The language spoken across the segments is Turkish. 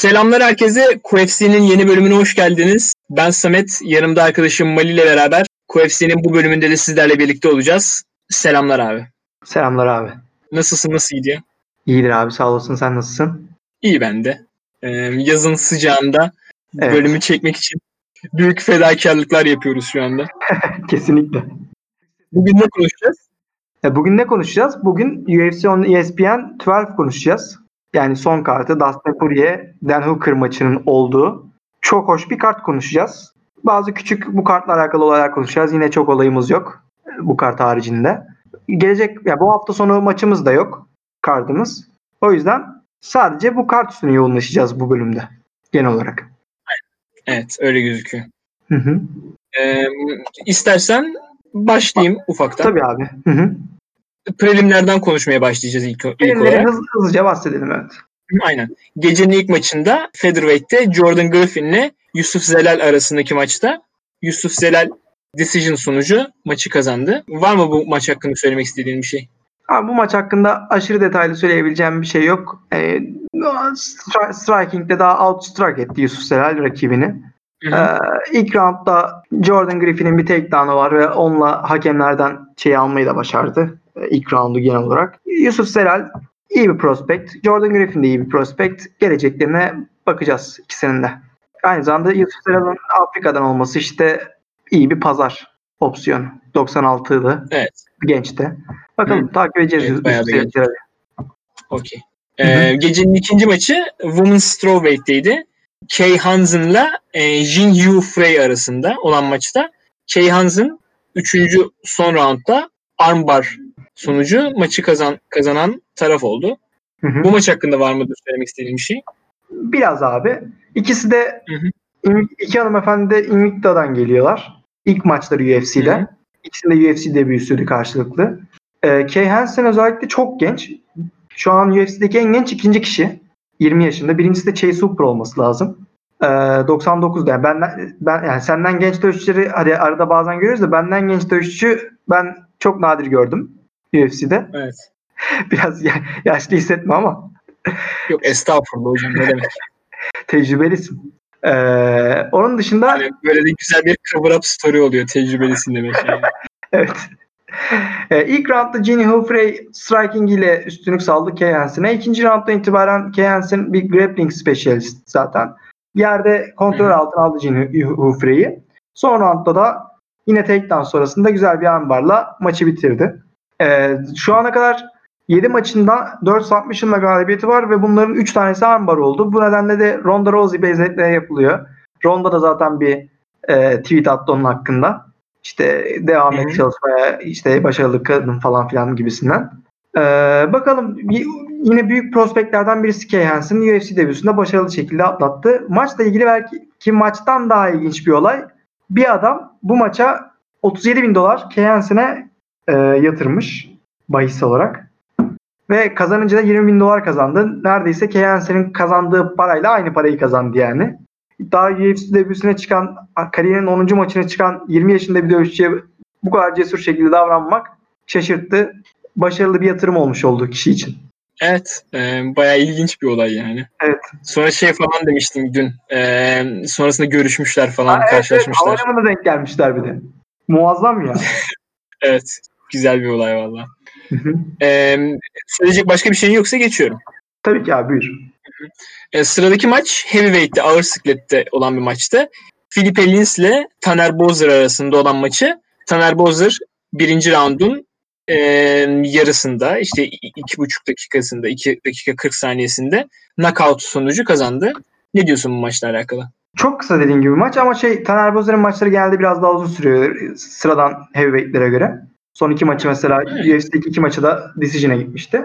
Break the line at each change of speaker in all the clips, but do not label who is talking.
Selamlar herkese. QFC'nin yeni bölümüne hoş geldiniz. Ben Samet, yanımda arkadaşım Mali ile beraber QFC'nin bu bölümünde de sizlerle birlikte olacağız. Selamlar abi.
Selamlar abi.
Nasılsın, nasıl gidiyor?
İyidir abi sağ olasın sen nasılsın?
İyi ben de. Ee, yazın sıcağında
Evet.
bölümü çekmek için büyük fedakarlıklar yapıyoruz şu anda.
Kesinlikle.
Bugün ne konuşacağız?
E, Bugün ne konuşacağız? Bugün UFC on ESPN 12 konuşacağız. Yani son kartı Dustin Poirier, Dan Hooker maçının olduğu çok hoş bir kart konuşacağız. Bazı küçük bu kartla alakalı olaylar konuşacağız. Yine çok olayımız yok bu kart haricinde. Gelecek ya bu hafta sonu maçımız da yok kartımız. O yüzden sadece bu kart üstüne yoğunlaşacağız bu bölümde genel olarak.
Evet, öyle gözüküyor.
Hı hı.
Ee, istersen başlayayım ufaktan.
Tabii abi. Hı hı.
Prelimlerden konuşmaya başlayacağız ilk, ilk olarak.
hız, hızlıca bahsedelim evet.
Aynen. Gecenin ilk maçında Featherweight'te Jordan Griffin'le Yusuf Zelal arasındaki maçta Yusuf Zelal decision sonucu maçı kazandı. Var mı bu maç hakkında söylemek istediğin bir şey?
Abi bu maç hakkında aşırı detaylı söyleyebileceğim bir şey yok. Ee, stri- striking'de daha outstrike etti Yusuf Selal rakibini.
Hı hı.
Ee, ilk roundda Jordan Griffin'in bir takedown'u var ve onunla hakemlerden şey almayı da başardı. Ee, ilk roundu genel olarak. Yusuf Selal iyi bir prospect. Jordan Griffin de iyi bir prospect. Geleceklerine bakacağız ikisinin de. Aynı zamanda Yusuf Selal'ın Afrika'dan olması işte iyi bir pazar opsiyonu. 96'lı
Evet.
gençte. Bakalım takip edeceğiz.
Evet, bayağı bir. Okey. Ee, gecenin ikinci maçı Women's Strawweight'teydi. Kay Hansen'la e, Jin Yu Frey arasında olan maçta Kay Hansen 3. son roundda armbar sonucu maçı kazan kazanan taraf oldu.
Hı hı.
Bu maç hakkında var mıdır söylemek istediğim bir şey?
Biraz abi. İkisi de
Hı hı.
İki hanımefendi de Invicta'dan geliyorlar. İlk maçları UFC'de.
Hı hı.
İkisinde UFC debüsüydü karşılıklı. Ee, Kay Hansen özellikle çok genç. Şu an UFC'deki en genç ikinci kişi. 20 yaşında. Birincisi de Chase Hooper olması lazım. Ee, 99'da. Yani benden, ben, yani senden genç dövüşçüleri hadi arada bazen görüyoruz da benden genç dövüşçü ben çok nadir gördüm UFC'de.
Evet.
Biraz ya- yaşlı hissetme ama
Yok estağfurullah hocam ne demek.
tecrübelisin. Ee, onun dışında
Yani böyle de güzel bir cover up story oluyor tecrübelisin demek yani.
Evet. Ee, ilk roundda Jenny Humphrey striking ile üstünlük sağladı Kay Hansen'e. İkinci rounddan itibaren Kay Hansen bir grappling specialist zaten. Yerde kontrol altına aldı Jenny Humphrey'i. Son roundda da yine takedown sonrasında güzel bir armbarla maçı bitirdi. Ee, şu ana kadar 7 maçında 4 submission'la galibiyeti var ve bunların 3 tanesi armbar oldu. Bu nedenle de Ronda Rousey benzetmeye yapılıyor. Ronda da zaten bir e, tweet attı onun hakkında. İşte devam
Hı hı.
et çalışmaya, işte başarılı kadın falan filan gibisinden. Ee, bakalım yine büyük prospektlerden birisi Kay Hansen UFC debüsünde başarılı şekilde atlattı. Maçla ilgili belki ki maçtan daha ilginç bir olay. Bir adam bu maça 37 bin dolar Kay Hansen'e e, yatırmış bahis olarak. Ve kazanınca da 20 bin dolar kazandı. Neredeyse Kay Hansen'in kazandığı parayla aynı parayı kazandı yani. Daha UFC debüsüne çıkan, kariyerinin 10. maçına çıkan 20 yaşında bir dövüşçüye bu kadar cesur şekilde davranmak şaşırttı. Başarılı bir yatırım olmuş oldu kişi için.
Evet. E, bayağı ilginç bir olay yani.
Evet.
Sonra şey falan demiştin dün. E, sonrasında görüşmüşler falan,
Ha, evet, evet,
karşılaşmışlar.
havalimanına denk gelmişler bir de. Muazzam ya.
Evet. Güzel bir olay valla.
Hı hı.
E, söyleyecek başka bir şeyin yoksa geçiyorum.
Tabii ki abi buyur.
E, sıradaki maç Heavyweight'te, ağır siklette olan bir maçtı. Filipe Lins ile Taner Bozer arasında olan maçı Taner Bozer birinci roundun e, yarısında işte iki buçuk dakikasında, iki dakika 40 saniyesinde knockout sonucu kazandı. Ne diyorsun bu maçla alakalı?
Çok kısa dediğin gibi maç ama şey Taner Bozer'in maçları genelde biraz daha uzun sürüyor sıradan heavyweight'lere göre. Son iki maçı mesela. UFC'deki iki maçı da decision'a gitmişti.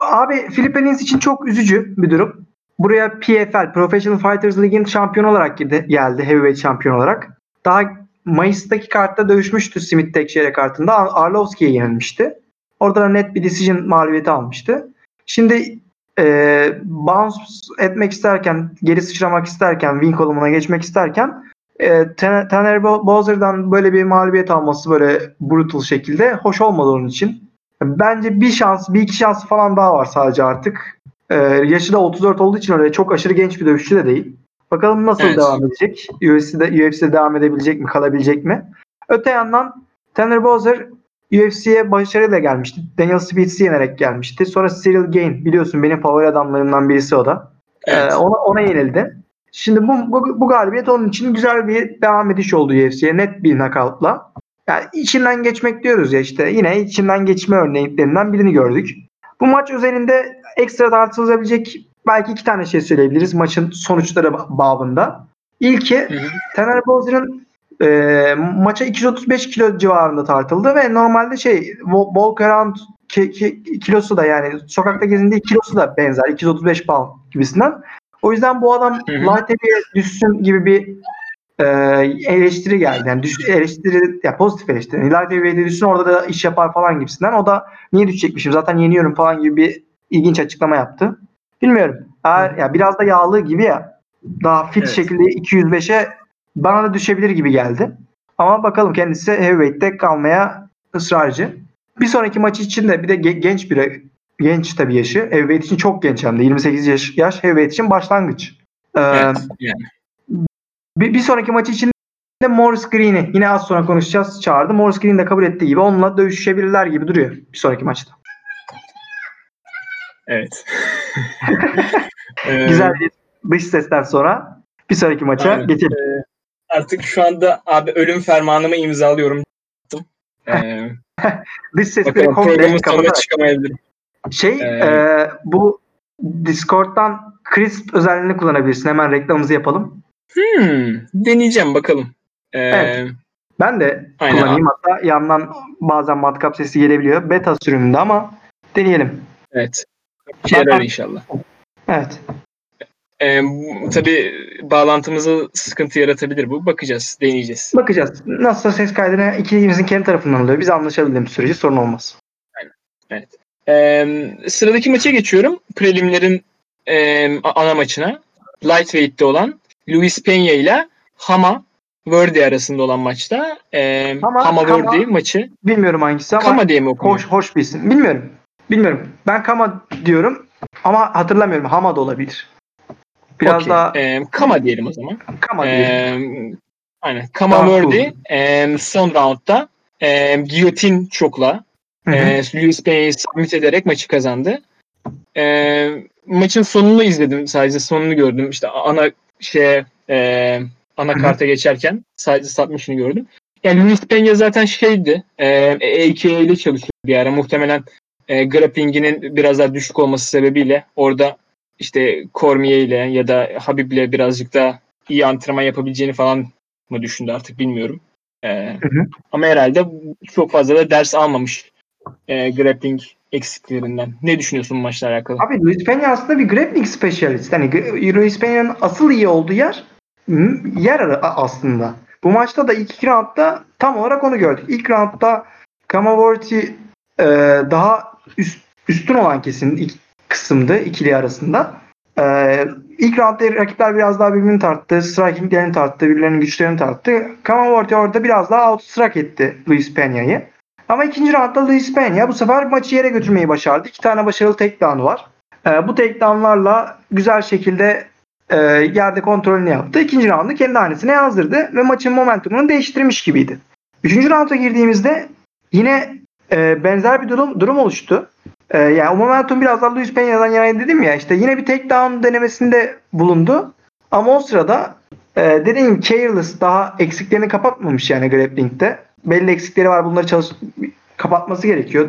Abi Filipe Lins için çok üzücü bir durum. Buraya PFL, Professional Fighters League'in şampiyon olarak geldi. Heavyweight şampiyon olarak. Daha Mayıs'taki kartta dövüşmüştü Smith Tekşehir'e kartında. Ar- Arlovski'ye yenilmişti. Orada da net bir decision mağlubiyeti almıştı. Şimdi e, bounce etmek isterken, geri sıçramak isterken, win kolumuna geçmek isterken e, Tan- Tanner Bo- Bowser'dan böyle bir mağlubiyet alması böyle brutal şekilde hoş olmadı onun için. Bence bir şans, bir iki şans falan daha var sadece artık. E, yaşı da 34 olduğu için öyle çok aşırı genç bir dövüşçü de değil. Bakalım nasıl
Evet.
devam edecek? UFC'de, UFC'de devam edebilecek mi, kalabilecek mi? Öte yandan Tanner Bowser UFC'ye başarıyla gelmişti. Daniel Spinks'i yenerek gelmişti. Sonra Cyril Gain biliyorsun benim favori adamlarımdan birisi o da.
Evet.
Ee, ona, ona yenildi. Şimdi bu, bu, bu galibiyet onun için güzel bir devam ediş oldu UFC'ye. Net bir knockoutla. Yani içinden geçmek diyoruz ya işte yine içinden geçme örneklerinden birini gördük. Bu maç özelinde ekstra tartışılabilecek belki iki tane şey söyleyebiliriz maçın sonuçları ba- babında. İlki
Hı hı.
Taner Bozer'ın e, maça 235 kilo civarında tartıldı ve normalde şey walk around ki- ki- kilosu da yani sokakta gezindiği kilosu da benzer 235 pound gibisinden. O yüzden bu adam light düşsün gibi bir e, eleştiri geldi. Yani düş, eleştiri ya pozitif eleştiri. Light heavy'ye düşsün orada da iş yapar falan gibisinden. O da niye düşecekmişim zaten yeniyorum falan gibi bir ilginç açıklama yaptı. Bilmiyorum. Eğer, ya biraz da yağlı gibi ya daha fit
Evet.
şekilde 205'e bana da düşebilir gibi geldi. Ama bakalım kendisi heavyweight'te kalmaya ısrarcı. Bir sonraki maç için de bir de ge- genç bir genç tabii yaşı. Heavyweight için çok genç hem de 28 yaş, yaş heavyweight için başlangıç. Ee,
Evet. Yani.
Bir, bir sonraki maç için de Morris Green'i yine az sonra konuşacağız çağırdı. Morris Green de kabul ettiği gibi onunla dövüşebilirler gibi duruyor bir sonraki maçta.
Evet. Ee,
Güzel bir dış sesten sonra bir sonraki maça
Aynen.
geçelim.
Ee, artık şu anda abi ölüm fermanımı imzalıyorum. Ee,
Dış sesleri komple kapatarak.
çıkamayabilirim.
Şey
Ee,
e, bu Discord'dan Crisp özelliğini kullanabilirsin. Hemen reklamımızı yapalım.
Hmm, deneyeceğim bakalım. Ee,
Evet. Ben de
Aynen
kullanayım. Hatta yandan bazen matkap sesi gelebiliyor. Beta sürümünde ama deneyelim.
evet. Yarar inşallah.
Evet.
Ee, tabii bağlantımızı sıkıntı yaratabilir bu. Bakacağız, deneyeceğiz.
Bakacağız. Nasılsa ses kaydını ikimizin kendi tarafından alıyor. Biz anlaşabildiğimiz sürece sorun olmaz.
Ee, sıradaki maça geçiyorum. Prelimlerin e, ana maçına. Lightweight'te olan Luis Peña ile Hama Verdi arasında olan maçta. E,
Hama-
Hama, Verdi maçı.
Bilmiyorum hangisi ama
Kama diye mi okunuyor?
hoş hoş bir isim. Bilmiyorum. Bilmiyorum. Ben Kama diyorum ama hatırlamıyorum. Hama da olabilir. Biraz
Okey.
daha
Ee, Kama diyelim o zaman.
Kama diyelim.
Ee, aynen. Kama
Daha
Verdi e, son roundda e, giyotin çokla
Hı hı.
e, Luis Peña'yı submit ederek maçı kazandı. E, maçın sonunu izledim sadece sonunu gördüm. İşte ana şeye e, ana
Hı hı.
karta geçerken sadece submission'ı gördüm. Yani Luis Peña zaten şeydi e, AKA ile çalışıyor bir ara. Muhtemelen e, grappling'inin biraz daha düşük olması sebebiyle orada işte Cormier ile ya da Habib'le birazcık daha iyi antrenman yapabileceğini falan mı düşündü artık bilmiyorum. E,
Hı hı.
ama herhalde çok fazla da ders almamış e, grappling eksiklerinden. Ne düşünüyorsun maçla alakalı?
Abi Luis Peña aslında bir grappling specialist. Hani Luis Peña'nın asıl iyi olduğu yer yer aslında. Bu maçta da ilk iki roundda tam olarak onu gördük. İlk roundda Kamaworthy e, daha üst, üstün olan kesin ilk kısımdı ikili arasında. E, ilk roundda rakipler biraz daha birbirini tarttı. Strikinglerini tarttı. Birbirlerinin güçlerini tarttı. Kamaworthy orada biraz daha outstrike etti Luis Peña'yı. Ama ikinci roundda Luis Peña bu sefer maçı yere götürmeyi başardı. İki tane başarılı takedown var. Ee, bu takedownlarla güzel şekilde e, yerde kontrolünü yaptı. İkinci roundu kendi hanesine yazdırdı ve maçın momentumunu değiştirmiş gibiydi. Üçüncü rounda girdiğimizde yine e, benzer bir durum durum oluştu. E, yani o momentum biraz daha Luis Peña'dan yana dedim ya işte yine bir takedown denemesinde bulundu. Ama o sırada e, dediğim careless daha eksiklerini kapatmamış yani grappling'de. Belli eksikleri var bunları çalış kapatması gerekiyor.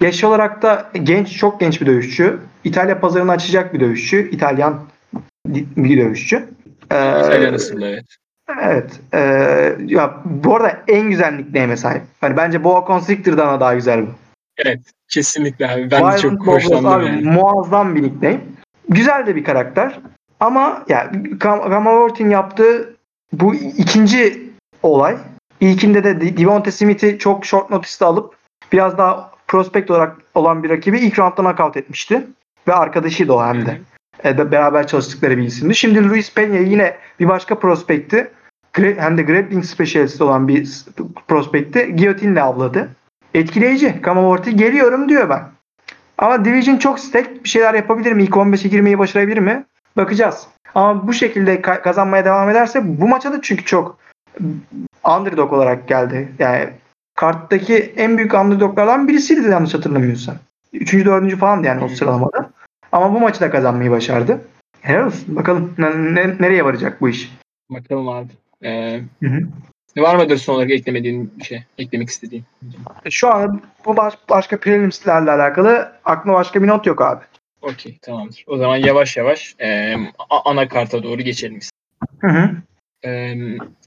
Yaş olarak da genç, çok genç bir dövüşçü. İtalya pazarını açacak bir dövüşçü. İtalyan bir dövüşçü. Ee,
İtalyan asıllı evet.
Evet. Ee, ya bu arada en güzel nickname'e sahip. Hani bence Boa Constrictor'dan da daha güzel bu.
Kesinlikle abi. Ben de
Violent
çok hoşlandım
abi,
yani.
Muazzam bir nickname. Güzel de bir karakter. Ama ya Kam- Kamaworthy'nin yaptığı bu ikinci olay. İlkinde de Devonta Smith'i çok short notice'da alıp biraz daha prospect olarak olan bir rakibi ilk roundda knockout etmişti. ve arkadaşıydı o hem de. E, be- beraber çalıştıkları bir isimdi. Şimdi Luis Peña yine bir başka prospekti. Hem de grappling specialist olan bir prospekti. Giyotinle avladı. Etkileyici. Kamavorti geliyorum diyor ben. Ama Division çok stack. Bir şeyler yapabilir mi? İlk 15'e girmeyi başarabilir mi? Bakacağız. Ama bu şekilde ka- kazanmaya devam ederse bu maça da çünkü çok underdog olarak geldi. Yani karttaki en büyük underdoglardan birisiydi yanlış hatırlamıyorsam. Üçüncü, dördüncü falan yani o sıralamada. Ama bu maçı da kazanmayı başardı. Helal olsun. Bakalım ne- ne- nereye varacak bu iş.
Bakalım abi. Ee,
Hı hı.
var mıdır son olarak eklemediğin bir şey? Eklemek istediğin?
Şu an bu baş, başka prelimslerle alakalı aklıma başka bir not yok abi.
Okey tamamdır. O zaman yavaş yavaş e, ana karta doğru geçelim.
Hı hı.
E,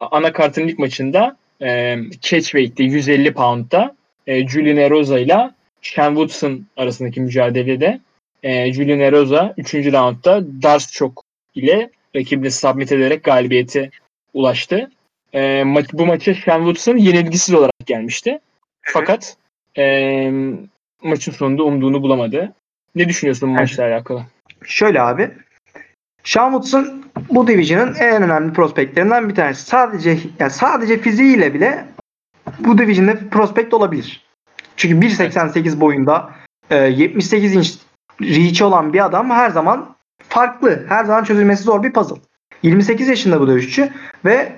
ana kartın ilk maçında e, Catchweight'te 150 pound'da e, Julian Erosa ile Sean Woodson arasındaki mücadelede e, Julian Erosa 3. roundda Dars Chok ile rakibini submit ederek galibiyete ulaştı. E, ma- bu maça Sean Woodson yenilgisiz olarak gelmişti. Fakat e, maçın sonunda umduğunu bulamadı. Ne düşünüyorsun bu maçla alakalı?
Şöyle abi. Sean Woodson bu division'ın en önemli prospektlerinden bir tanesi. Sadece yani sadece fiziğiyle bile bu division'da prospekt olabilir. Çünkü 1.88 boyunda e, 78 inç reach olan bir adam her zaman farklı. Her zaman çözülmesi zor bir puzzle. 28 yaşında bu dövüşçü ve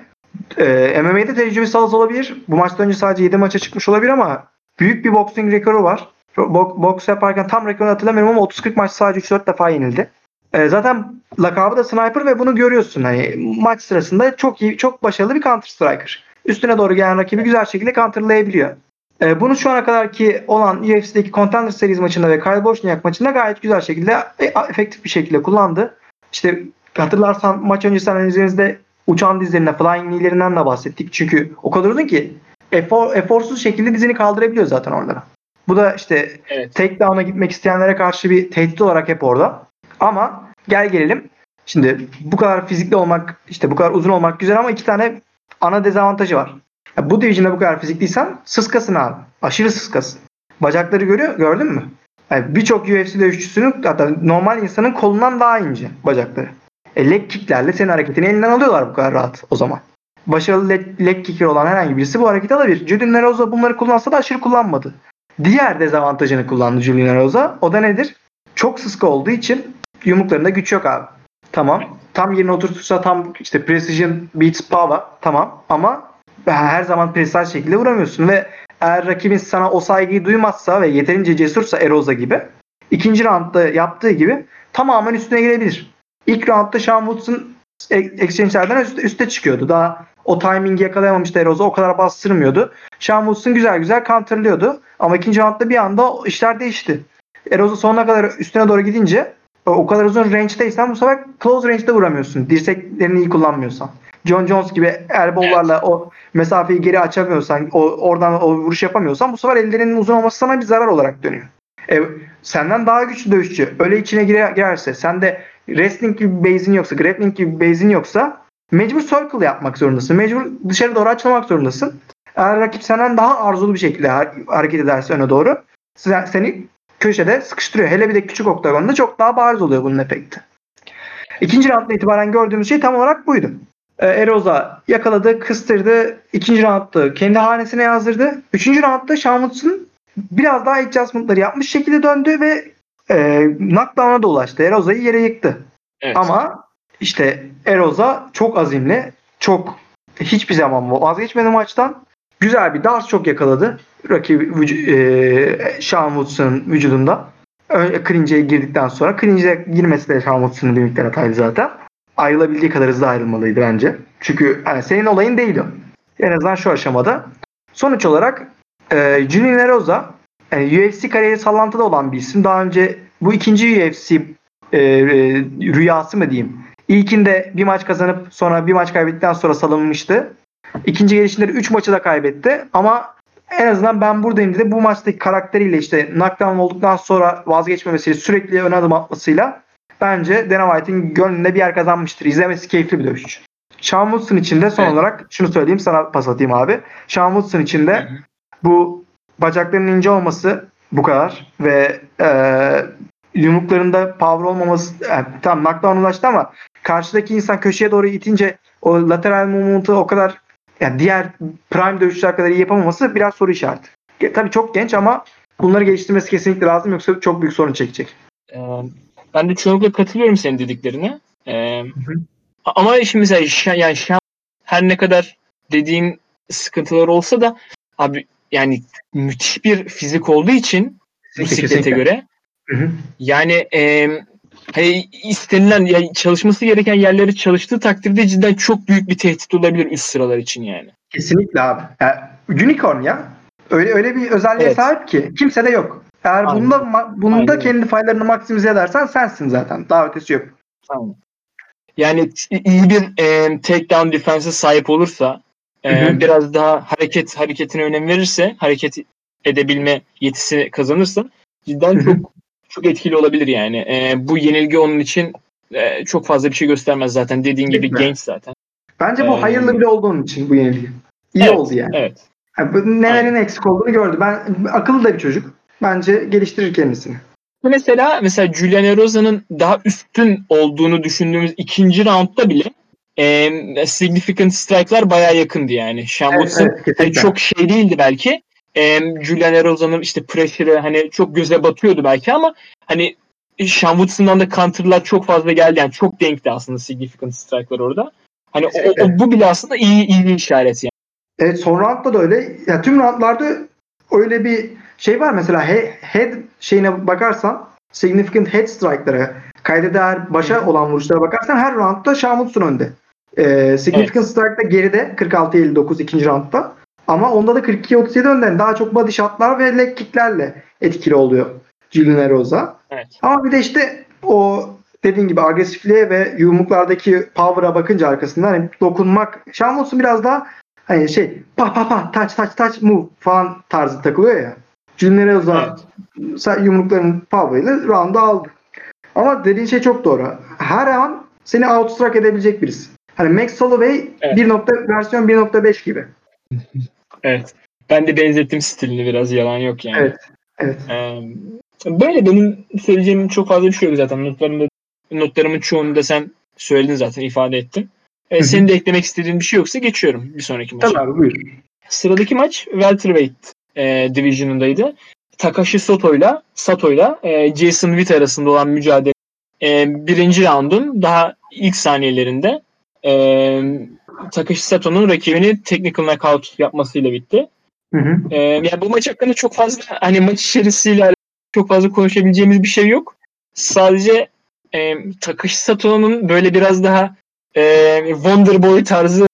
e, MMA'de tecrübesi az olabilir. Bu maçtan önce sadece 7 maça çıkmış olabilir ama büyük bir boxing rekoru var. Bo- boks yaparken tam rekorunu hatırlamıyorum ama 30-40 maç sadece 3-4 defa yenildi. E, zaten lakabı da sniper ve bunu görüyorsun. Hani maç sırasında çok iyi, çok başarılı bir counter striker. Üstüne doğru gelen rakibi güzel şekilde counterlayabiliyor. E, bunu şu ana kadarki olan UFC'deki Contender Series maçında ve Kyle Bochniak maçında gayet güzel şekilde e, efektif bir şekilde kullandı. İşte hatırlarsan maç öncesi analizlerimizde uçan dizlerine, flying knee'lerinden de bahsettik. Çünkü o kadar uzun ki efor, eforsuz şekilde dizini kaldırabiliyor zaten oralara. Bu da işte
Evet.
takedown'a gitmek isteyenlere karşı bir tehdit olarak hep orada. Ama gel gelelim. Şimdi bu kadar fizikli olmak, işte bu kadar uzun olmak güzel ama iki tane ana dezavantajı var. Ya bu division'da bu kadar fizikliysen sıskasın abi. Aşırı sıskasın. Bacakları görüyor, gördün mü? Yani Birçok UFC dövüşçüsünün hatta normal insanın kolundan daha ince bacakları. E, leg kicklerle senin hareketini elinden alıyorlar bu kadar rahat o zaman. Başarılı leg, leg kicker olan herhangi birisi bu hareketi alabilir. Julian Erosa bunları kullansa da aşırı kullanmadı. Diğer dezavantajını kullandı Julian Erosa. O da nedir? Çok sıska olduğu için yumruklarında güç yok abi. Tamam. Tam yerine oturtursa tam işte precision beats power tamam ama her zaman precise şekilde vuramıyorsun ve eğer rakibin sana o saygıyı duymazsa ve yeterince cesursa Erosa gibi ikinci roundda yaptığı gibi tamamen üstüne gelebilir. İlk roundda Sean Woods'un e- exchange'lerden üste, üste çıkıyordu. Daha o timingi yakalayamamıştı Erosa. O kadar bastırmıyordu. Sean Woods'un güzel güzel counterlıyordu. Ama ikinci roundda bir anda işler değişti. Erosa sonuna kadar üstüne doğru gidince o kadar uzun range'deysen bu sefer close range'de vuramıyorsun. Dirseklerini iyi kullanmıyorsan. John Jones gibi elbow'larla o mesafeyi geri açamıyorsan, o, oradan o vuruş yapamıyorsan bu sefer ellerinin uzun olması sana bir zarar olarak dönüyor. E, senden daha güçlü dövüşçü öyle içine gire, girerse, sen de wrestling gibi bir base'in yoksa, grappling gibi bir base'in yoksa mecbur circle yapmak zorundasın. Mecbur dışarı doğru açılmak zorundasın. Eğer rakip senden daha arzulu bir şekilde har- hareket ederse öne doğru sen- seni köşede sıkıştırıyor. Hele bir de küçük oktagonda çok daha bariz oluyor bunun efekti. İkinci rounddan itibaren gördüğümüz şey tam olarak buydu. Ee, Eroza yakaladı, kıstırdı. İkinci roundda kendi hanesine yazdırdı. Üçüncü roundda Woods'un biraz daha adjustment'ları yapmış şekilde döndü ve e, knockdown'a da ulaştı. Eroza'yı yere yıktı.
Evet.
Ama işte Eroza çok azimli, çok hiçbir zaman vazgeçmedi maçtan. Güzel bir dars çok yakaladı. Rakibi e, Sean Woods'un vücudunda. Clinch'e girdikten sonra Clinch'e girmesi de Sean Woods'un bir miktar hataydı zaten. Ayrılabildiği kadar hızlı ayrılmalıydı bence. Çünkü yani senin olayın değil o. En azından şu aşamada. Sonuç olarak e, Julian Erosa yani UFC kariyeri sallantıda olan bir isim. Daha önce bu ikinci UFC e, e, rüyası mı diyeyim. İlkinde bir maç kazanıp sonra bir maç kaybettikten sonra salınmıştı. İkinci gelişinde 3 maçı da kaybetti ama en azından ben buradayım dedi. Bu maçtaki karakteriyle işte knockdown olduktan sonra vazgeçmemesiyle sürekli ön adım atmasıyla bence Dana White'in gönlünde bir yer kazanmıştır. İzlemesi keyifli bir dövüş. Sean Woodson için de son
Evet.
olarak şunu söyleyeyim sana pas atayım abi. Sean Woodson için de bu bacaklarının ince olması bu kadar ve e, yumruklarında power olmaması yani, tam knockdown ulaştı ama karşıdaki insan köşeye doğru itince o lateral movement'ı o kadar yani diğer prime dövüşçüler kadar iyi yapamaması biraz soru işareti. E, Tabii çok genç ama bunları geliştirmesi kesinlikle lazım yoksa çok büyük sorun çekecek.
Ee, ben de çoğunlukla katılıyorum senin dediklerine. Ee, ama şimdi mesela şa- yani şa- her ne kadar dediğin sıkıntılar olsa da abi yani müthiş bir fizik olduğu için bu
Kesinlikle,
göre
Hı hı.
yani e, hani istenilen yani çalışması gereken yerleri çalıştığı takdirde cidden çok büyük bir tehdit olabilir üst sıralar için yani.
Kesinlikle abi. Yani unicorn ya. Öyle öyle bir özelliğe
Evet.
sahip ki kimse de yok. Eğer
Aynen.
bunda bunda
Aynen
kendi faylarını maksimize edersen sensin zaten. Daha ötesi yok.
Tamam. Yani iyi bir e, takedown defense'e sahip olursa e,
Hı hı.
biraz daha hareket hareketine önem verirse hareket edebilme yetisi kazanırsa cidden
Hı hı.
çok çok etkili olabilir yani. E, bu yenilgi onun için e, çok fazla bir şey göstermez zaten. Dediğin gibi
Kesinlikle.
genç zaten.
Bence bu
Ee,
hayırlı bile olduğun için bu yenilgi. İyi
Evet,
oldu yani.
Evet.
Yani nelerin eksik olduğunu gördü. Ben akıllı da bir çocuk. Bence geliştirir kendisini.
Mesela mesela Julian Eroza'nın daha üstün olduğunu düşündüğümüz ikinci roundda bile e, significant strike'lar bayağı yakındı yani. Sean
Evet, evet, kesinlikle.
hani çok şey değildi belki. E, Julian Eroza'nın işte pressure'ı hani çok göze batıyordu belki ama hani Sean Woodson'dan da counter'lar çok fazla geldi. Yani çok denkti aslında significant strike'lar orada. Hani o, o- bu bile aslında iyi iyi bir işaret yani.
Evet son roundda da öyle. Ya tüm roundlarda öyle bir şey var mesela he- head şeyine bakarsan significant head strike'lara kayda değer başa olan vuruşlara bakarsan her roundda Sean Woodson önde. Ee, significant strike'da geride 46-59 ikinci roundda. Ama onda da 42-37 önde. Yani Daha çok body shot'lar ve leg kick'lerle etkili oluyor Julian Erosa.
Evet.
Ama bir de işte o dediğin gibi agresifliğe ve yumruklardaki power'a bakınca arkasından hani dokunmak. Sean Woodson biraz daha hani şey pa pa pa touch touch touch move falan tarzı takılıyor ya. Julian Erosa sa- yumrukların power'ıyla round'u aldı. Ama dediğin şey çok doğru. Her an seni outstruck edebilecek birisi. Hani Max Holloway
Evet.
1. nokta, versiyon 1.5 gibi.
Evet. Ben de benzettim stilini biraz yalan yok yani.
Evet. Evet.
Ee, böyle benim söyleyeceğim çok fazla bir şey yok zaten. Notlarımda, notlarımın çoğunu da sen söyledin zaten ifade ettin. Ee, senin de eklemek istediğin bir şey yoksa geçiyorum bir sonraki maça.
Abi buyur.
Sıradaki maç welterweight e, division'ındaydı. Takashi Sato'yla Sato'yla e, Jason Witt arasında olan mücadele e, birinci roundun daha ilk saniyelerinde e, Takashi Sato'nun rakibini technical knockout yapmasıyla bitti.
Hı hı.
Ee, yani bu maç hakkında çok fazla hani maç içerisiyle çok fazla konuşabileceğimiz bir şey yok. Sadece e, Takashi Sato'nun böyle biraz daha e, Wonder Boy tarzı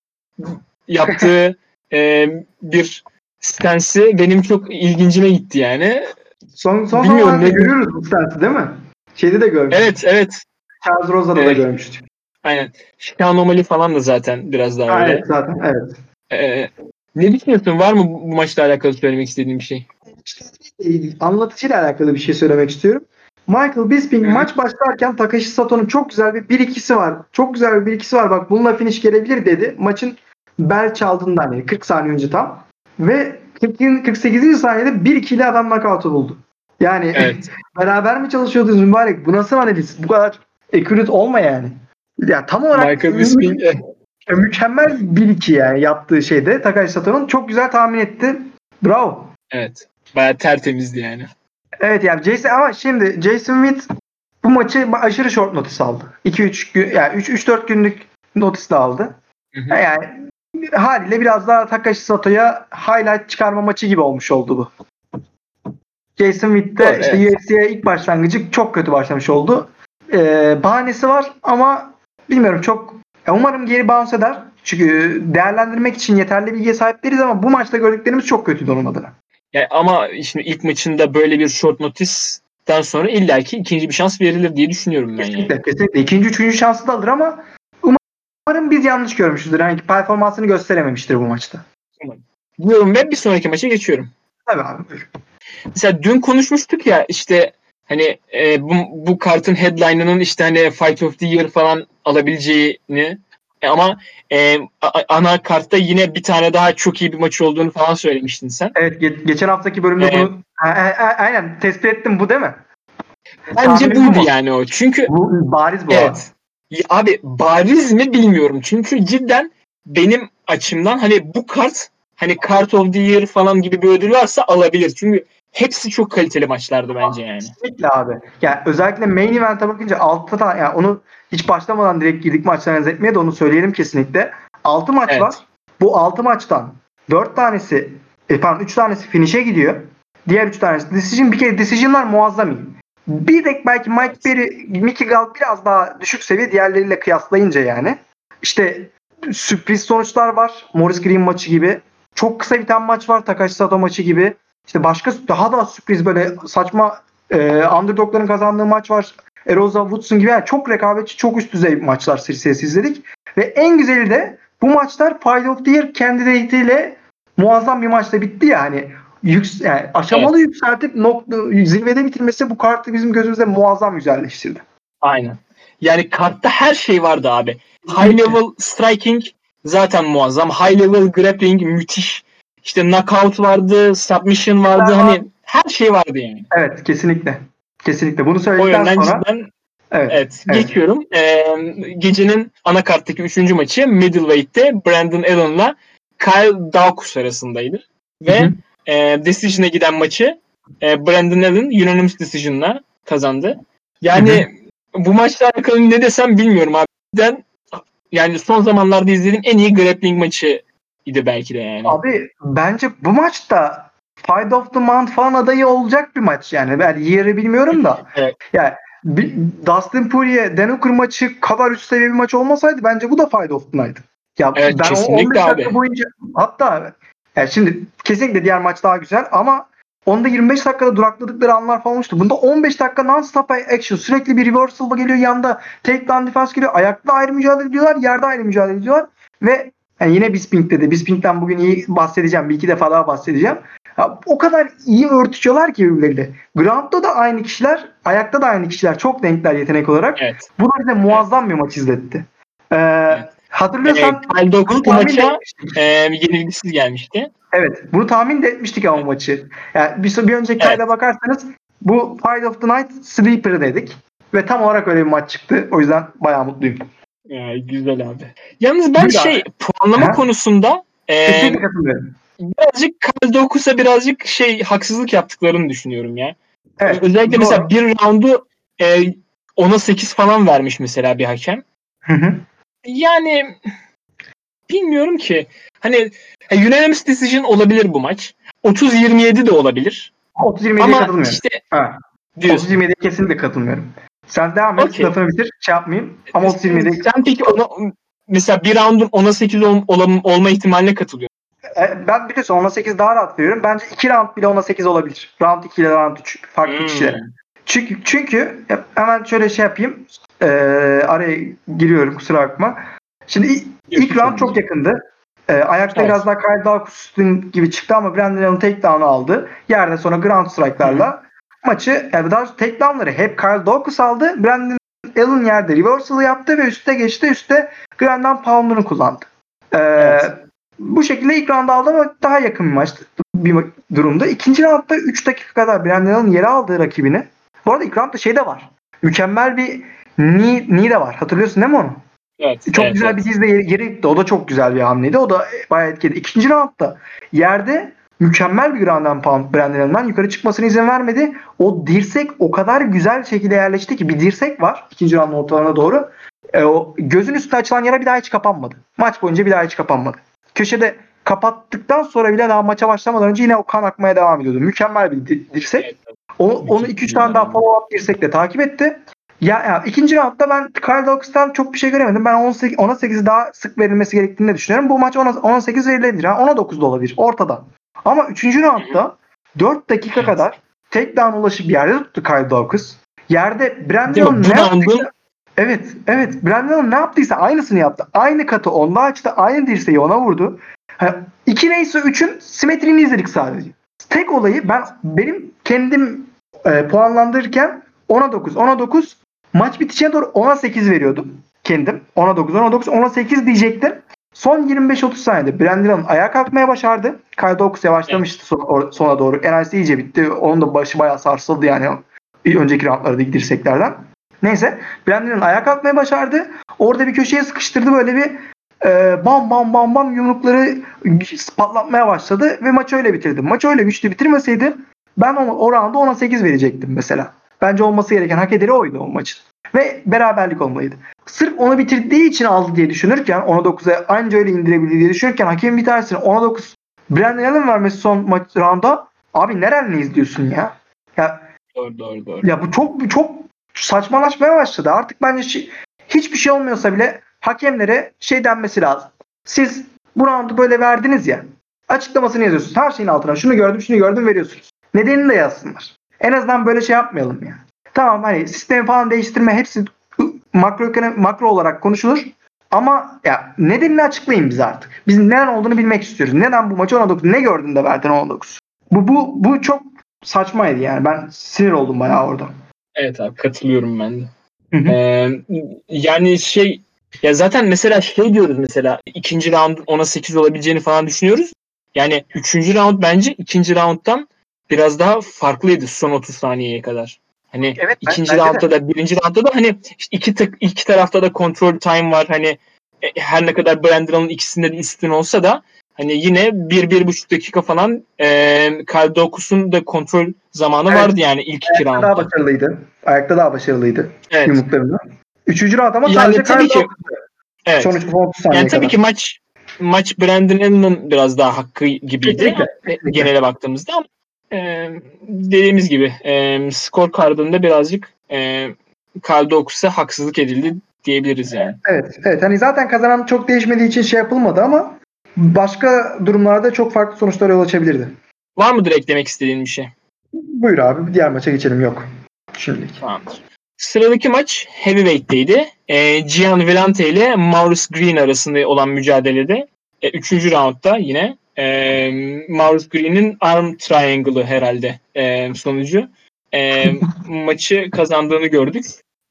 yaptığı e, bir stansı benim çok ilgincime gitti yani.
Son, son
Bilmiyorum,
zamanlarda
ne-
görüyoruz bu stansı değil mi? Şeyde de görmüştük.
Evet evet
Charles Rosa'da da
Evet.
görmüştük.
Aynen. Anomali falan da zaten biraz daha
Ha,
öyle.
evet zaten evet.
Ee, ne düşünüyorsun? Var mı bu bu maçla alakalı söylemek istediğin bir şey?
Anlatıcıyla alakalı bir şey söylemek istiyorum. Michael Bisping
hı.
maç başlarken Takashi Sato'nun çok güzel bir 1-2'si var. Çok güzel bir 1-2'si var. Bak bununla finish gelebilir dedi. Maçın bel çaldığından yani 40 saniye önce tam. Ve 40, 48. saniyede 1-2 ile adam knockout'u buldu. Yani
Evet.
beraber mi çalışıyordunuz mübarek? Bu nasıl analiz? Bu kadar accurate olma yani. Ya tam olarak
Michael Bisping e,
mükemmel 1-2 yani yaptığı şeyde Takashi Sato'nun çok güzel tahmin etti. Bravo.
evet. Bayağı tertemizdi yani.
Evet yani Jason ama şimdi Jason Witt bu maçı aşırı short notice aldı. 2-3 gün yani 3-4 günlük notice de aldı.
Hı hı.
Yani haliyle biraz daha Takashi Sato'ya highlight çıkarma maçı gibi olmuş oldu bu. Jason Witt de
Doğru,
işte
evet.
UFC'ye ilk başlangıcı çok kötü başlamış oldu. Ee, bahanesi var ama bilmiyorum çok ya umarım geri bounce eder. Çünkü değerlendirmek için yeterli bilgiye sahip değiliz ama bu maçta gördüklerimiz çok kötüydü onun adına.
Yani ama şimdi ilk maçında böyle bir short notice'den sonra illaki ikinci bir şans verilir diye düşünüyorum ben yani.
Kesinlikle, kesinlikle. İkinci, üçüncü şansı da alır ama umarım biz yanlış görmüşüzdür. Yani performansını gösterememiştir bu maçta.
Diyorum ve bir sonraki maça geçiyorum.
Tabii abi buyur.
Mesela dün konuşmuştuk ya işte hani e, bu, bu kartın headline'ının işte hani Fight of the Year falan alabileceğini E, ama e, ana kartta yine bir tane daha çok iyi bir maç olduğunu falan söylemiştin sen.
Evet ge- geçen haftaki bölümde
Evet.
bunu A- a- aynen tespit ettim bu değil mi?
Bence
Tahminin bu
buydu
mu?
yani o. Çünkü
Bu bariz bu.
evet. Ya abi bariz mi bilmiyorum. Çünkü cidden benim açımdan hani bu kart hani Kart of the Year falan gibi bir ödül varsa alabilir. Çünkü hepsi çok kaliteli maçlardı bence yani.
Kesinlikle abi. Yani özellikle main event'e bakınca 6 tane yani onu hiç başlamadan direkt girdik maçları analiz etmeye de onu söyleyelim kesinlikle. 6 maç
Evet.
var. Bu 6 maçtan 4 tanesi e, pardon 3 tanesi finish'e gidiyor. Diğer 3 tanesi decision. Bir kere decision'lar muazzam iyi. Bir tek belki Mike Berry, Mickey Gall biraz daha düşük seviye diğerleriyle kıyaslayınca yani. İşte sürpriz sonuçlar var. Morris Green maçı gibi. Çok kısa biten maç var. Takashi Sato maçı gibi. İşte başka daha da sürpriz böyle saçma e, underdogların kazandığı maç var. Erosa Woodson gibi yani çok rekabetçi, çok üst düzey maçlar serisi izledik. Ve en güzeli de bu maçlar Fight of the Year candidate muazzam bir maçla bitti ya hani yüks yani aşamalı yükseltip nokta, zirvede bitirmesi bu kartı bizim gözümüzde muazzam güzelleştirdi.
Aynen. Yani kartta her şey vardı abi. High level striking zaten muazzam. High level grappling müthiş. İşte knockout vardı, submission vardı.
Aha.
Hani her şey vardı yani.
Evet kesinlikle. Kesinlikle. Bunu söyledikten sonra
cidden
evet.
evet,
Evet.
geçiyorum. Ee, gecenin anakarttaki üçüncü maçı middleweight'te Brandon Allen'la Kyle Daukus arasındaydı. Ve
Hı hı.
e, decision'a giden maçı e, Brandon Allen unanimous decision'la kazandı. Yani bu maçla alakalı ne desem bilmiyorum abi. Cidden yani son zamanlarda izlediğim en iyi grappling maçı idi belki de yani.
Abi bence bu maçta Fight of the Month falan adayı olacak bir maç yani. Ben yeri bilmiyorum da.
Evet.
Yani Dustin Poirier, Dan Hooker maçı kadar üst seviye bir maç olmasaydı bence bu da Fight of the Night. Ya
Evet,
ben
kesinlikle
15 dakika
abi.
boyunca hatta yani şimdi kesinlikle diğer maç daha güzel ama onda 25 dakikada durakladıkları anlar falan olmuştu. Bunda 15 dakika non-stop action. Sürekli bir reversal geliyor yanda. Takedown defense geliyor. Ayakta ayrı mücadele ediyorlar. Yerde ayrı mücadele ediyorlar. Ve yani yine Bisping'de de. Bisping'den bugün iyi bahsedeceğim. Bir iki defa daha bahsedeceğim. Ya, o kadar iyi örtüşüyorlar ki birbirleriyle. Ground'da da aynı kişiler, ayakta da aynı kişiler. Çok denkler yetenek olarak.
Evet.
Bu da bize muazzam bir maç izletti. Ee, Hatırlıyorsan
Ee, Kyle
bunu
bu maça e, yenilgisiz gelmişti.
Evet. Bunu tahmin de etmiştik ama maçı. Yani bir, bir önceki
Evet.
kayda bakarsanız bu Fight of the Night Sleeper dedik. Ve tam olarak öyle bir maç çıktı. O yüzden bayağı mutluyum.
Ya, güzel abi. Yalnız ben
Güzel.
şey puanlama
Aha.
konusunda e,
Kesinlikle katılıyorum.
birazcık Kyle Daukus'a birazcık şey haksızlık yaptıklarını düşünüyorum ya.
Evet.
Özellikle
doğru.
mesela bir roundu e, 10'a 8 falan vermiş mesela bir hakem.
Hı hı.
Yani bilmiyorum ki. Hani e, unanimous decision olabilir bu maç. 30-27 de olabilir.
30-27'ye
Ama
katılmıyorum.
işte
Ha.
diyorsun.
30-27'ye kesinlikle katılmıyorum. Sen devam et.
Okey.
Lafını bitir. Şey yapmayayım. Ama 30-27'ye
Sen peki ona mesela bir roundun 10'a 8 ol, olam- olma ihtimaline katılıyor.
E, ben biliyorsun 10'a 8 daha rahat veriyorum. Bence 2 round bile 10'a 8 olabilir. Round 2 ile round 3 farklı
Hmm.
kişilere. Çünkü çünkü hemen şöyle şey yapayım. Ee, araya giriyorum kusura bakma. Şimdi ilk, ilk round çok yakındı. Ee, ayakta
Evet.
biraz daha Kyle Daukus'un gibi çıktı ama Brandon Allen takedown'u aldı. Yerde sonra ground strike'larla maçı yani daha takedown'ları hep Kyle Daukus aldı. Brandon Allen yerde reversal yaptı ve üste geçti. Üste Grandin Pound'unu kullandı. Ee,
Evet.
Bu şekilde ilk round aldı ama daha yakın bir maçtı bir durumda. İkinci roundda 3 dakika kadar Brandon Allen yere aldığı rakibini. Bu arada ilk roundda şey de var. Mükemmel bir knee, knee de var. Hatırlıyorsun değil mi onu?
Evet.
Çok
evet,
güzel
evet.
bir dizle yere, yere gitti. O da çok güzel bir hamleydi. O da bayağı etkili. İkinci roundda yerde mükemmel bir ground and pound Brandon yukarı çıkmasına izin vermedi. O dirsek o kadar güzel şekilde yerleşti ki bir dirsek var ikinci roundun ortalarına doğru. E, o gözün üstüne açılan yere bir daha hiç kapanmadı. Maç boyunca bir daha hiç kapanmadı. Köşede kapattıktan sonra bile daha maça başlamadan önce yine o kan akmaya devam ediyordu. Mükemmel bir di- dirsek. Onu, onu
Mükemmel
2-3 tane daha
yani.
follow up dirsekle takip etti. Ya, ya ikinci roundda ben Kyle Daukus'tan çok bir şey göremedim. Ben 18 10'a 8 daha sık verilmesi gerektiğini de düşünüyorum. Bu maç 10'a 10'a 8 verilebilir. Yani 10'a 9 da olabilir ortada. Ama 3. roundda 4 dakika kadar takedown ulaşıp yerde tuttu Kyle Daukus. Yerde Brandon ne yaptıysa Evet, evet. Brandon ne yaptıysa aynısını yaptı. Aynı katı onda açtı, aynı dirseği ona vurdu. Hani 2 neyse 3'ün simetrini izledik sadece. Tek olayı ben benim kendim e, puanlandırırken 10'a 9, 10'a 9 maç bitişine doğru 10'a 8 veriyordum kendim. 10'a 9, 10'a 9, 10'a 8 diyecektim. Son 25-30 saniyede Brandon ayağa kalkmaya başardı. Kyle Daukus yavaşlamıştı or- sona doğru. Enerjisi iyice bitti. Onun da başı bayağı sarsıldı yani. Önceki roundlardaki dirseklerden. Neyse Brandon'ın ayağa kalkmaya başardı. Orada bir köşeye sıkıştırdı böyle bir e, bam bam bam bam yumrukları patlatmaya başladı ve maçı öyle bitirdi. Maçı öyle güçlü bitirmeseydi ben o, o rounda 10'a 8 verecektim mesela. Bence olması gereken hak ederi oydu o maçın. Ve beraberlik olmalıydı. Sırf onu bitirdiği için aldı diye düşünürken 10'a 9'a anca öyle indirebildi diye düşünürken hakemin bir tanesini 10'a 9 Brandon Allen vermesi son maç rounda abi nerenle izliyorsun ya? Ya
Doğru doğru doğru.
ya bu çok çok saçmalaşmaya başladı. Artık bence şi- hiçbir şey olmuyorsa bile hakemlere şey denmesi lazım. Siz bu roundu böyle verdiniz ya. Açıklamasını yazıyorsunuz. Her şeyin altına şunu gördüm şunu gördüm veriyorsunuz. Nedenini de yazsınlar. En azından böyle şey yapmayalım ya. Tamam hani sistemi falan değiştirme hepsi makro makro olarak konuşulur. Ama ya nedenini açıklayın bize artık. Biz neden olduğunu bilmek istiyoruz. Neden bu maçı 19 ne gördün de verdin 19? Bu bu bu çok saçmaydı yani. Ben sinir oldum bayağı orada.
Evet abi katılıyorum ben de.
Hı hı.
Ee, yani şey ya zaten mesela şey diyoruz mesela ikinci round 10'a 8 olabileceğini falan düşünüyoruz. Yani üçüncü round bence ikinci rounddan biraz daha farklıydı son 30 saniyeye kadar. Hani
Evet, ben-
ikinci roundda da birinci roundda da hani işte iki tık iki tarafta da kontrol time var. Hani e, her ne kadar Brandon'ın ikisinde de üstün olsa da hani yine bir bir buçuk dakika falan e, Kyle da kontrol zamanı
Evet.
vardı yani ilk iki
Ayakta daha
roundda.
başarılıydı. Ayakta daha başarılıydı
Evet.
yumruklarında. Üçüncü round ama
Yani
sadece
tabii
Kyle
ki- Evet.
Son 30 saniye
Yani tabii
kadar.
ki maç maç Brandon Allen'ın biraz daha hakkı gibiydi
kesinlikle.
genele baktığımızda ama e, dediğimiz gibi e, skor kardında birazcık e, Dawkins'e haksızlık edildi diyebiliriz yani.
Evet, evet. Hani zaten kazanan çok değişmediği için şey yapılmadı ama başka durumlarda çok farklı sonuçlara yol açabilirdi.
Var mıdır eklemek istediğin bir şey?
Buyur abi. Diğer maça geçelim. Yok. Şimdilik.
Tamamdır. Sıradaki maç Heavyweight'teydi. E, Gian Vellante ile Maurice Green arasında olan mücadelede e, üçüncü roundda yine e, Maurice Green'in arm triangle'ı herhalde e, sonucu e, maçı kazandığını gördük.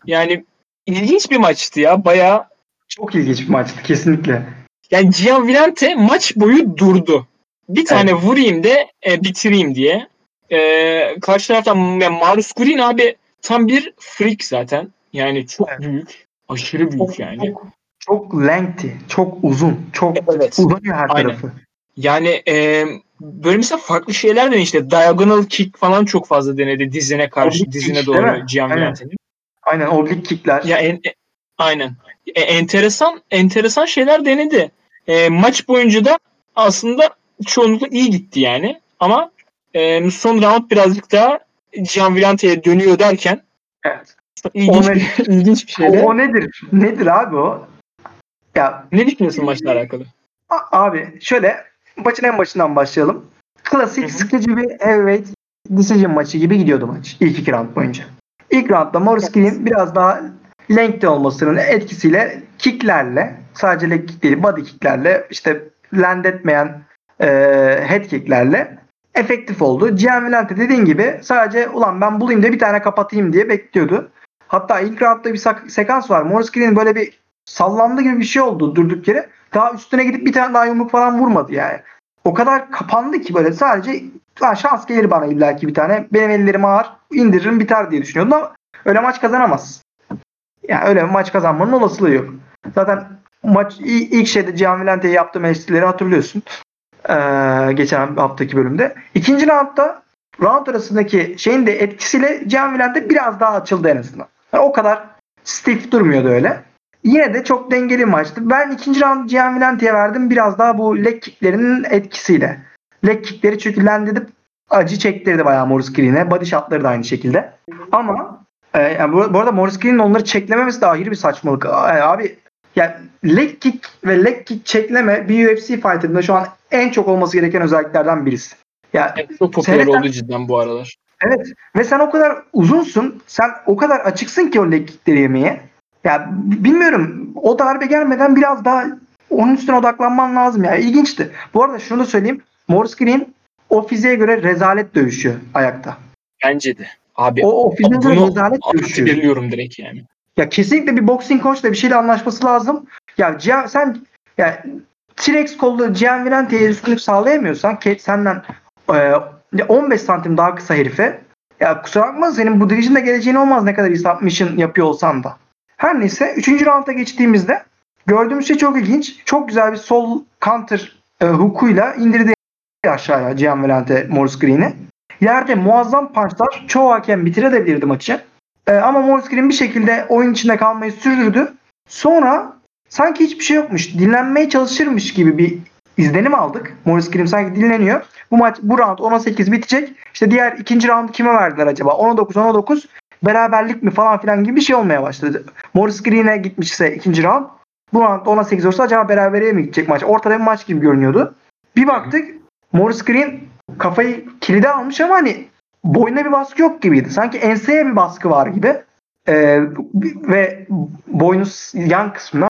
Yani ilginç bir maçtı ya. Bayağı
Çok ilginç bir maçtı. Kesinlikle.
yani Gian Vellante maç boyu durdu. Bir tane vurayım da e, bitireyim diye. E, karşı taraftan yani Maurice Green abi tam bir freak zaten. Yani çok
Evet.
büyük. Aşırı büyük
Çok,
yani.
çok, çok lengthy. Çok uzun. Çok
Evet.
uzanıyor her
Aynen.
tarafı.
Yani e, böyle mesela farklı şeyler de işte diagonal kick falan çok fazla denedi dizine karşı
Oblique
dizine
kick,
doğru? Gian
Aynen. Aynen. Oblique kickler.
Ya en, e- aynen. E, enteresan enteresan şeyler denedi. E, maç boyunca da aslında çoğunlukla iyi gitti yani. Ama e, son round birazcık daha Gian Villante'ye dönüyor derken
Evet.
ilginç
O
bir, ilginç bir
O,
şeyle.
o nedir? Nedir abi o? Ya
Ne düşünüyorsun maçla alakalı?
A- Abi şöyle maçın en başından başlayalım. Klasik sıkıcı bir heavyweight decision maçı gibi gidiyordu maç. İlk iki round boyunca. İlk roundda Maurice Green biraz daha lengthy olmasının etkisiyle kicklerle sadece leg kick değil body kicklerle işte land etmeyen e, head kicklerle efektif oldu. Gian Villante dediğin gibi sadece ulan ben bulayım da bir tane kapatayım diye bekliyordu. Hatta ilk roundda bir sekans var. Green böyle bir sallandı gibi bir şey oldu durduk yere. Daha üstüne gidip bir tane daha yumruk falan vurmadı yani. O kadar kapandı ki böyle sadece "Lan şans gelir bana illaki bir tane. Benim ellerim ağır indiririm biter diye düşünüyordum ama öyle maç kazanamaz. Yani öyle maç kazanmanın olasılığı yok. Zaten maç ilk şeyde Cihan Vilante'ye yaptığım eleştirileri hatırlıyorsun. Ee, geçen haftaki bölümde. İkinci roundda round arasındaki şeyin de etkisiyle Cihan Vilante biraz daha açıldı en azından. Yani o kadar stiff durmuyordu öyle. Yine de çok dengeli maçtı. Ben ikinci round Gian Villante'ye verdim biraz daha bu leg kicklerinin etkisiyle. Leg kickleri çünkü land edip acı çektirdi bayağı Morris Green'e. Body shotları da aynı şekilde. Ama e, yani bu, bu arada Morris Green'in onları çeklememesi de ayrı bir saçmalık. E, abi yani leg kick ve leg kick çekleme bir UFC fighter'ında şu an en çok olması gereken özelliklerden birisi. Ya
Evet, çok popüler
Seneden-
oldu cidden bu aralar.
Evet ve sen o kadar uzunsun, sen o kadar açıksın ki o leg kickleri yemeye. Ya bilmiyorum o darbe gelmeden biraz daha onun üstüne odaklanman lazım ya. İlginçti. Bu arada şunu da söyleyeyim. Morris Green o fiziğe göre rezalet dövüşüyor ayakta.
Bence de. Abi
O, o fiziğe göre rezalet dövüşüyor.
belirliyorum direkt yani.
Ya kesinlikle bir boxing coachla bir şeyle anlaşması lazım. Ya Cihan- sen ya T-Rex kollu Gian Villante'ye üstünlük sağlayamıyorsan ki senden e, 15 santim daha kısa herife Ya kusura bakma senin bu division'da geleceğin olmaz ne kadar iyi submission yapıyor olsan da. Her neyse 3. rounda geçtiğimizde gördüğümüz şey çok ilginç. Çok güzel bir sol counter e, hukuyla indirdi aşağıya Gian Vellante Morris Green'i. Yerde muazzam punchlar çoğu hakem bitirebilirdi maçı. E, ama Morris Green bir şekilde oyun içinde kalmayı sürdürdü. Sonra sanki hiçbir şey yokmuş. Dinlenmeye çalışırmış gibi bir izlenim aldık. Morris Green sanki dinleniyor. Bu maç bu round 10'a 8 bitecek. İşte diğer ikinci round kime verdiler acaba? 10'a 9 10'a 9 beraberlik mi falan filan gibi bir şey olmaya başladı. Morris Green'e gitmişse ikinci round bu round 10'a 8 olsa acaba beraberliğe mi gidecek maç? Ortada bir maç gibi görünüyordu. Bir baktık Morris Green kafayı kilide almış ama hani boynuna bir baskı yok gibiydi. Sanki enseye bir baskı var gibi. Ee, ve boynuz yan kısmına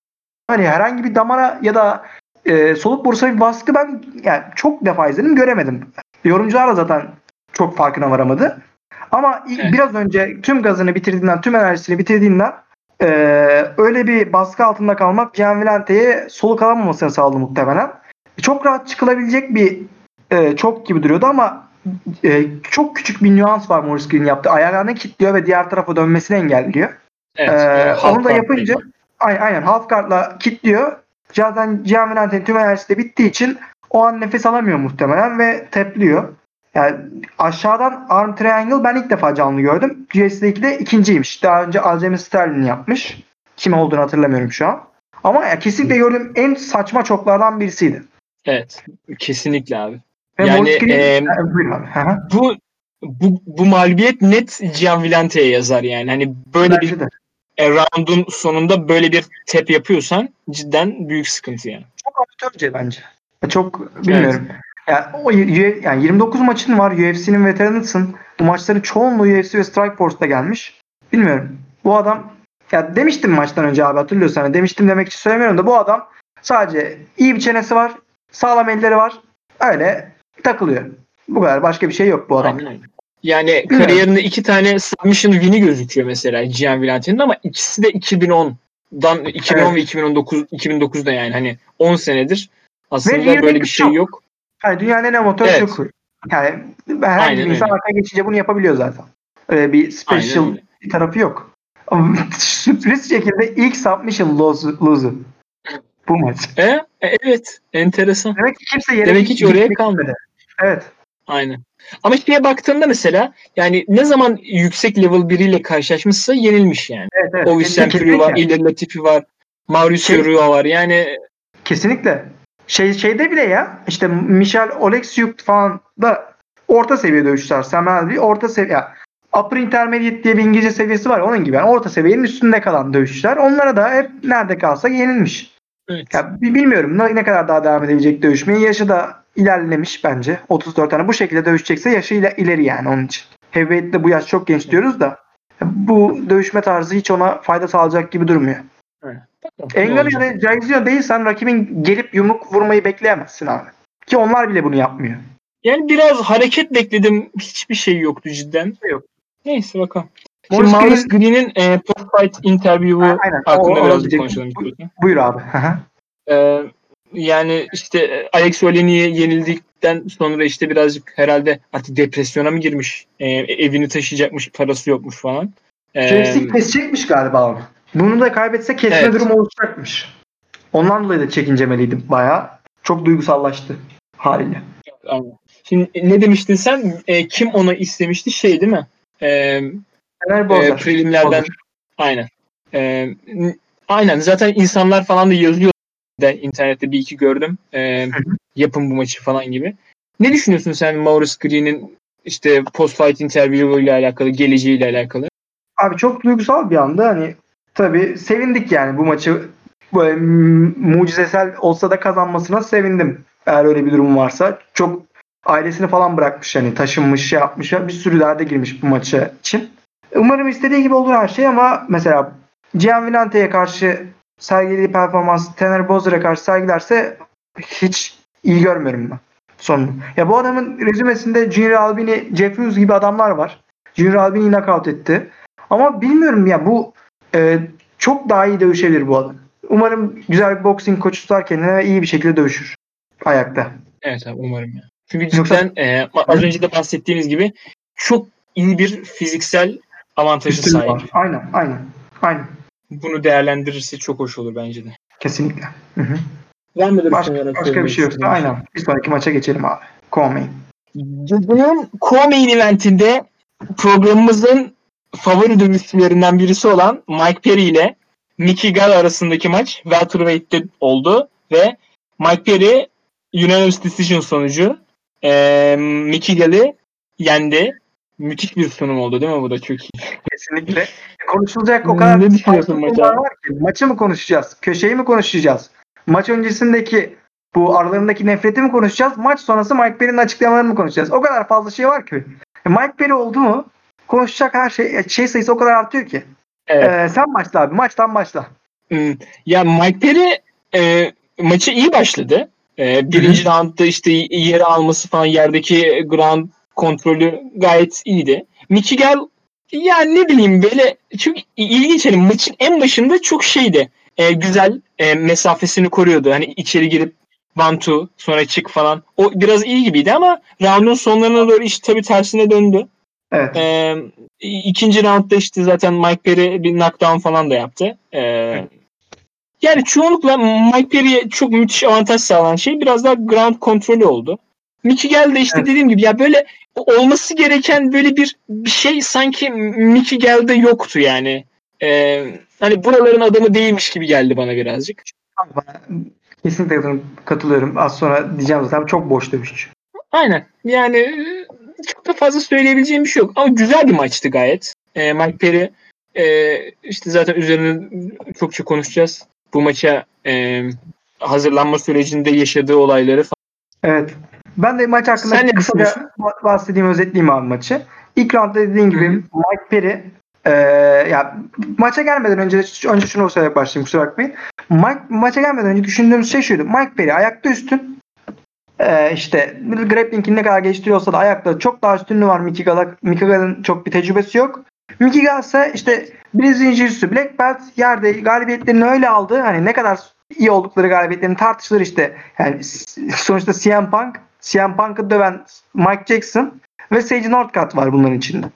hani herhangi bir damara ya da e, soluk borusa bir baskı ben yani çok defa izledim göremedim. Yorumcular da zaten çok farkına varamadı. Ama
Evet.
biraz önce tüm gazını bitirdiğinden, tüm enerjisini bitirdiğinden e, öyle bir baskı altında kalmak Gian Villante'ye soluk alamamasını sağladı muhtemelen. Çok rahat çıkılabilecek bir e, çok gibi duruyordu ama e, çok küçük bir nüans var Morris Green yaptı. Ayağını kilitliyor ve diğer tarafa dönmesini engelliyor.
Evet.
Ee, onu da yapınca aynen, aynen half guard'la kilitliyor. Zaten Gian Villante'nin tüm enerjisi de bittiği için o an nefes alamıyor muhtemelen ve tepliyor. Yani aşağıdan arm triangle ben ilk defa canlı gördüm. US'de ikinciymiş. Daha önce Aljamain Sterling yapmış. Kim olduğunu hatırlamıyorum şu an. Ama ya kesinlikle gördüğüm en saçma çoklardan birisiydi.
Evet. Kesinlikle abi.
Ve
Yani,
hı.
Bu bu, bu mağlubiyet net Gian Villante'ye yazar yani. Hani böyle
Bence
bir
de.
e, round'un sonunda böyle bir tep yapıyorsan cidden büyük sıkıntı yani.
çok amatörce bence. Çok bilmiyorum. Yani, o, yani 29 maçın var. UFC'nin veteranısın. Bu maçların çoğunluğu UFC ve Strikeforce'da gelmiş. Bilmiyorum. Bu adam ya demiştim maçtan önce abi hatırlıyorsan. Hani demiştim demek için söylemiyorum da bu adam sadece iyi bir çenesi var. Sağlam elleri var. Öyle takılıyor. Bu kadar. Başka bir şey yok bu adam.
Aynen. Yani kariyerinde iki tane submission win'i gözüküyor mesela Gian Villante'nin ama ikisi de 2010'dan 2010
Evet.
ve 2009 2009'da yani hani 10 senedir aslında böyle bir şey yok.
Yani dünyanın en amatör
Evet.
çok. Yani herhangi
Aynen
bir insan
öyle.
arkaya geçince bunu yapabiliyor zaten. Öyle bir special bir tarafı yok. Ama sürpriz şekilde ilk submission lose'u. Bu maç.
E, e, evet, enteresan.
Demek ki kimse yere
Demek hiç oraya kalmadı.
Evet.
Aynen. Ama şeye baktığında mesela yani ne zaman yüksek level biriyle karşılaşmışsa yenilmiş yani.
Evet evet.
Ovis. Sempiru var, Latifi var, Mauricio Rua var. Yani
Kesinlikle. Şey şeyde bile ya işte Michel Oleksiuk falan da orta seviye dövüşçüler. Sam Alvey orta seviye. Upper Intermediate diye bir İngilizce seviyesi var onun gibi. Yani orta seviyenin üstünde kalan dövüşçüler. Onlara da hep nerede kalsa yenilmiş.
evet.
Ya bi- bilmiyorum ne, ne kadar daha devam edebilecek dövüşmeye. Yaşı da ilerlemiş bence. 34 tane bu şekilde dövüşecekse yaşı ile, ileri yani onun için. Heavyweight'te bu yaş çok genç diyoruz da bu dövüşme tarzı hiç ona fayda sağlayacak gibi durmuyor.
Bakalım olacak.
ya da Jairzinho değilsen rakibin gelip yumruk vurmayı bekleyemezsin abi. Ki onlar bile bunu yapmıyor.
Yani biraz hareket bekledim. Hiçbir şey yoktu cidden.
Yok.
Neyse bakalım. Şimdi
Morris
Maurice Green'in e, post-fight interview'u
Ha, aynen.
hakkında
O- diyecektim.
konuşalım. istiyorsan.
Buyur abi.
Ee, yani işte e, Alex Oleni'ye yenildikten sonra işte birazcık herhalde artık depresyona mı girmiş? Ee, evini taşıyacakmış, parası yokmuş falan. Ee,
Chelsea kesecekmiş galiba onu. Bunu da kaybetse kesme
Evet.
durumu olacakmış. Ondan dolayı da çekincemeliydim bayağı. Çok duygusallaştı haliyle.
aynen. Şimdi ne demiştin sen? Ee, kim ona istemişti? Şey değil mi? Ee,
Fener
e,
Bozer.
prelimlerden.
Bozer.
Aynen. N- aynen. Zaten insanlar falan da yazıyor da internette bir iki gördüm.
Hı.
yapın bu maçı falan gibi. Ne düşünüyorsun sen Maurice Green'in işte post-fight interview ile alakalı, geleceğiyle alakalı?
Abi çok duygusal bir anda hani tabii sevindik yani bu maçı böyle mucizesel olsa da kazanmasına sevindim. Eğer öyle bir durum varsa. Çok ailesini falan bırakmış hani taşınmış şey yapmış bir sürü derde girmiş bu maçı için. Umarım istediği gibi olur her şey ama mesela Gian Villante'ye karşı sergilediği performans Tener Bozer'e karşı sergilerse hiç iyi görmüyorum ben sonunu. Ya bu adamın rezümesinde Junior Albini, Jeff Hughes gibi adamlar var. Junior Albini knockout etti. Ama bilmiyorum ya bu e, çok daha iyi dövüşebilir bu adam. Umarım güzel bir boxing koçu tutar kendine ve iyi bir şekilde dövüşür ayakta.
Evet abi umarım ya. Çünkü
Yoksa-
cidden e, az önce de bahsettiğimiz gibi çok iyi bir fiziksel avantajı
Üstünlüğü
sahip.
var. Aynen, aynen. Aynen.
Bunu değerlendirirse çok hoş olur bence de.
Kesinlikle. Hı hı.
Var mıdır
Başka, başka bir şey yoksa aynen. Bir sonraki maça geçelim abi. Kovmayın.
Bunun co-main eventinde programımızın favori dövüşçülerinden birisi olan Mike Perry ile Mickey Gall arasındaki maç welterweight'te oldu ve Mike Perry unanimous decision sonucu eee Mickey Gall'i yendi. Müthiş bir sunum oldu değil mi bu da çok iyi.
Kesinlikle. Konuşulacak o kadar
Ne düşünüyorsun maça?
var ki. Maçı mı konuşacağız? Köşeyi mi konuşacağız? Maç öncesindeki bu aralarındaki nefreti mi konuşacağız? Maç sonrası Mike Perry'nin açıklamalarını mı konuşacağız? O kadar fazla şey var ki. E, Mike Perry oldu mu konuşacak her şey şey sayısı o kadar artıyor ki.
Evet.
Ee, sen başla abi. Maçtan başla.
Hmm, Ya Mike Perry e, maçı iyi başladı. E, birinci roundda işte yeri alması falan yerdeki ground kontrolü gayet iyiydi. Mickey Gall ya ne bileyim böyle çok ilginç. Yani maçın en başında çok şeydi. E, güzel e, mesafesini koruyordu. Hani içeri girip one two sonra çık falan. O biraz iyi gibiydi ama roundun sonlarına doğru iş tabii tersine döndü.
Evet.
Ee, ikinci roundda işte zaten Mike Perry bir knockdown falan da yaptı. Ee, yani çoğunlukla Mike Perry'e çok müthiş avantaj sağlayan şey biraz daha ground kontrolü oldu. Mickey Gall de işte
Evet.
dediğim gibi ya böyle olması gereken böyle bir, bir şey sanki Mickey Gall'de yoktu yani. Ee, hani buraların adamı değilmiş gibi geldi bana birazcık.
Kesinlikle katılıyorum. Az sonra diyeceğim zaten çok boş dövüş.
Aynen. Yani çok da fazla söyleyebileceğim bir şey yok. Ama güzel bir maçtı gayet. E, Mike Perry e, işte zaten üzerine çokça konuşacağız. Bu maça e, hazırlanma sürecinde yaşadığı olayları falan.
Evet. Ben de maç hakkında
Sen
kısaca
düşünüyorsun?
bahsedeyim, özetleyeyim abi maçı. İlk roundda dediğin gibi
Hı hı.
Mike Perry e, ya maça gelmeden önce önce şunu söyleyerek başlayayım kusura bakmayın. Mike, maça gelmeden önce düşündüğümüz şey şuydu. Mike Perry ayakta üstün. E, işte grappling'in ne kadar geliştiriyorsa da ayakta çok daha üstünlüğü var. Mickey Gall'ın çok bir tecrübesi yok. Mickey Gall ise işte Brezilya Jiu-Jitsu Black Belt yerde galibiyetlerini öyle aldı. Hani ne kadar iyi oldukları galibiyetlerini tartışılır işte. Yani sonuçta CM Punk, CM Punk'ı döven Mike Jackson ve Sage Northcutt var bunların içinde.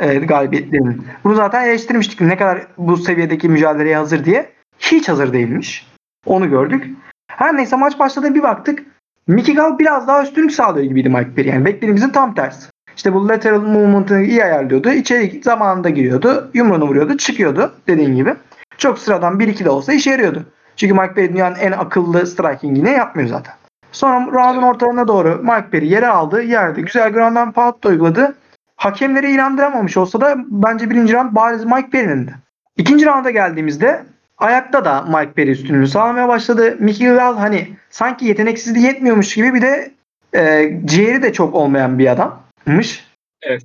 E, galibiyetlerinin. Bunu zaten eleştirmiştik. Ne kadar bu seviyedeki mücadeleye hazır diye. Hiç hazır değilmiş. Onu gördük. Her neyse maç başladı bir baktık. Mickey Gall biraz daha üstünlük sağlıyor gibiydi Mike Perry. Yani beklediğimizin tam tersi. İşte bu lateral movement'ını iyi ayarlıyordu. İçeri zamanında giriyordu. Yumruğunu vuruyordu. Çıkıyordu dediğin gibi. Çok sıradan 1-2 de olsa işe yarıyordu. Çünkü Mike Perry dünyanın en akıllı striking'ini yapmıyor zaten. Sonra round'un ortalarına doğru Mike Perry yere aldı. Yerde güzel ground and pound da uyguladı. Hakemleri inandıramamış olsa da bence birinci round bariz Mike Perry'nin de. İkinci rounda geldiğimizde ayakta da Mike Perry üstünlüğü sağlamaya başladı. Mickey Gall hani sanki yeteneksizliği yetmiyormuş gibi bir de e, ciğeri de çok olmayan bir adammış.
Evet.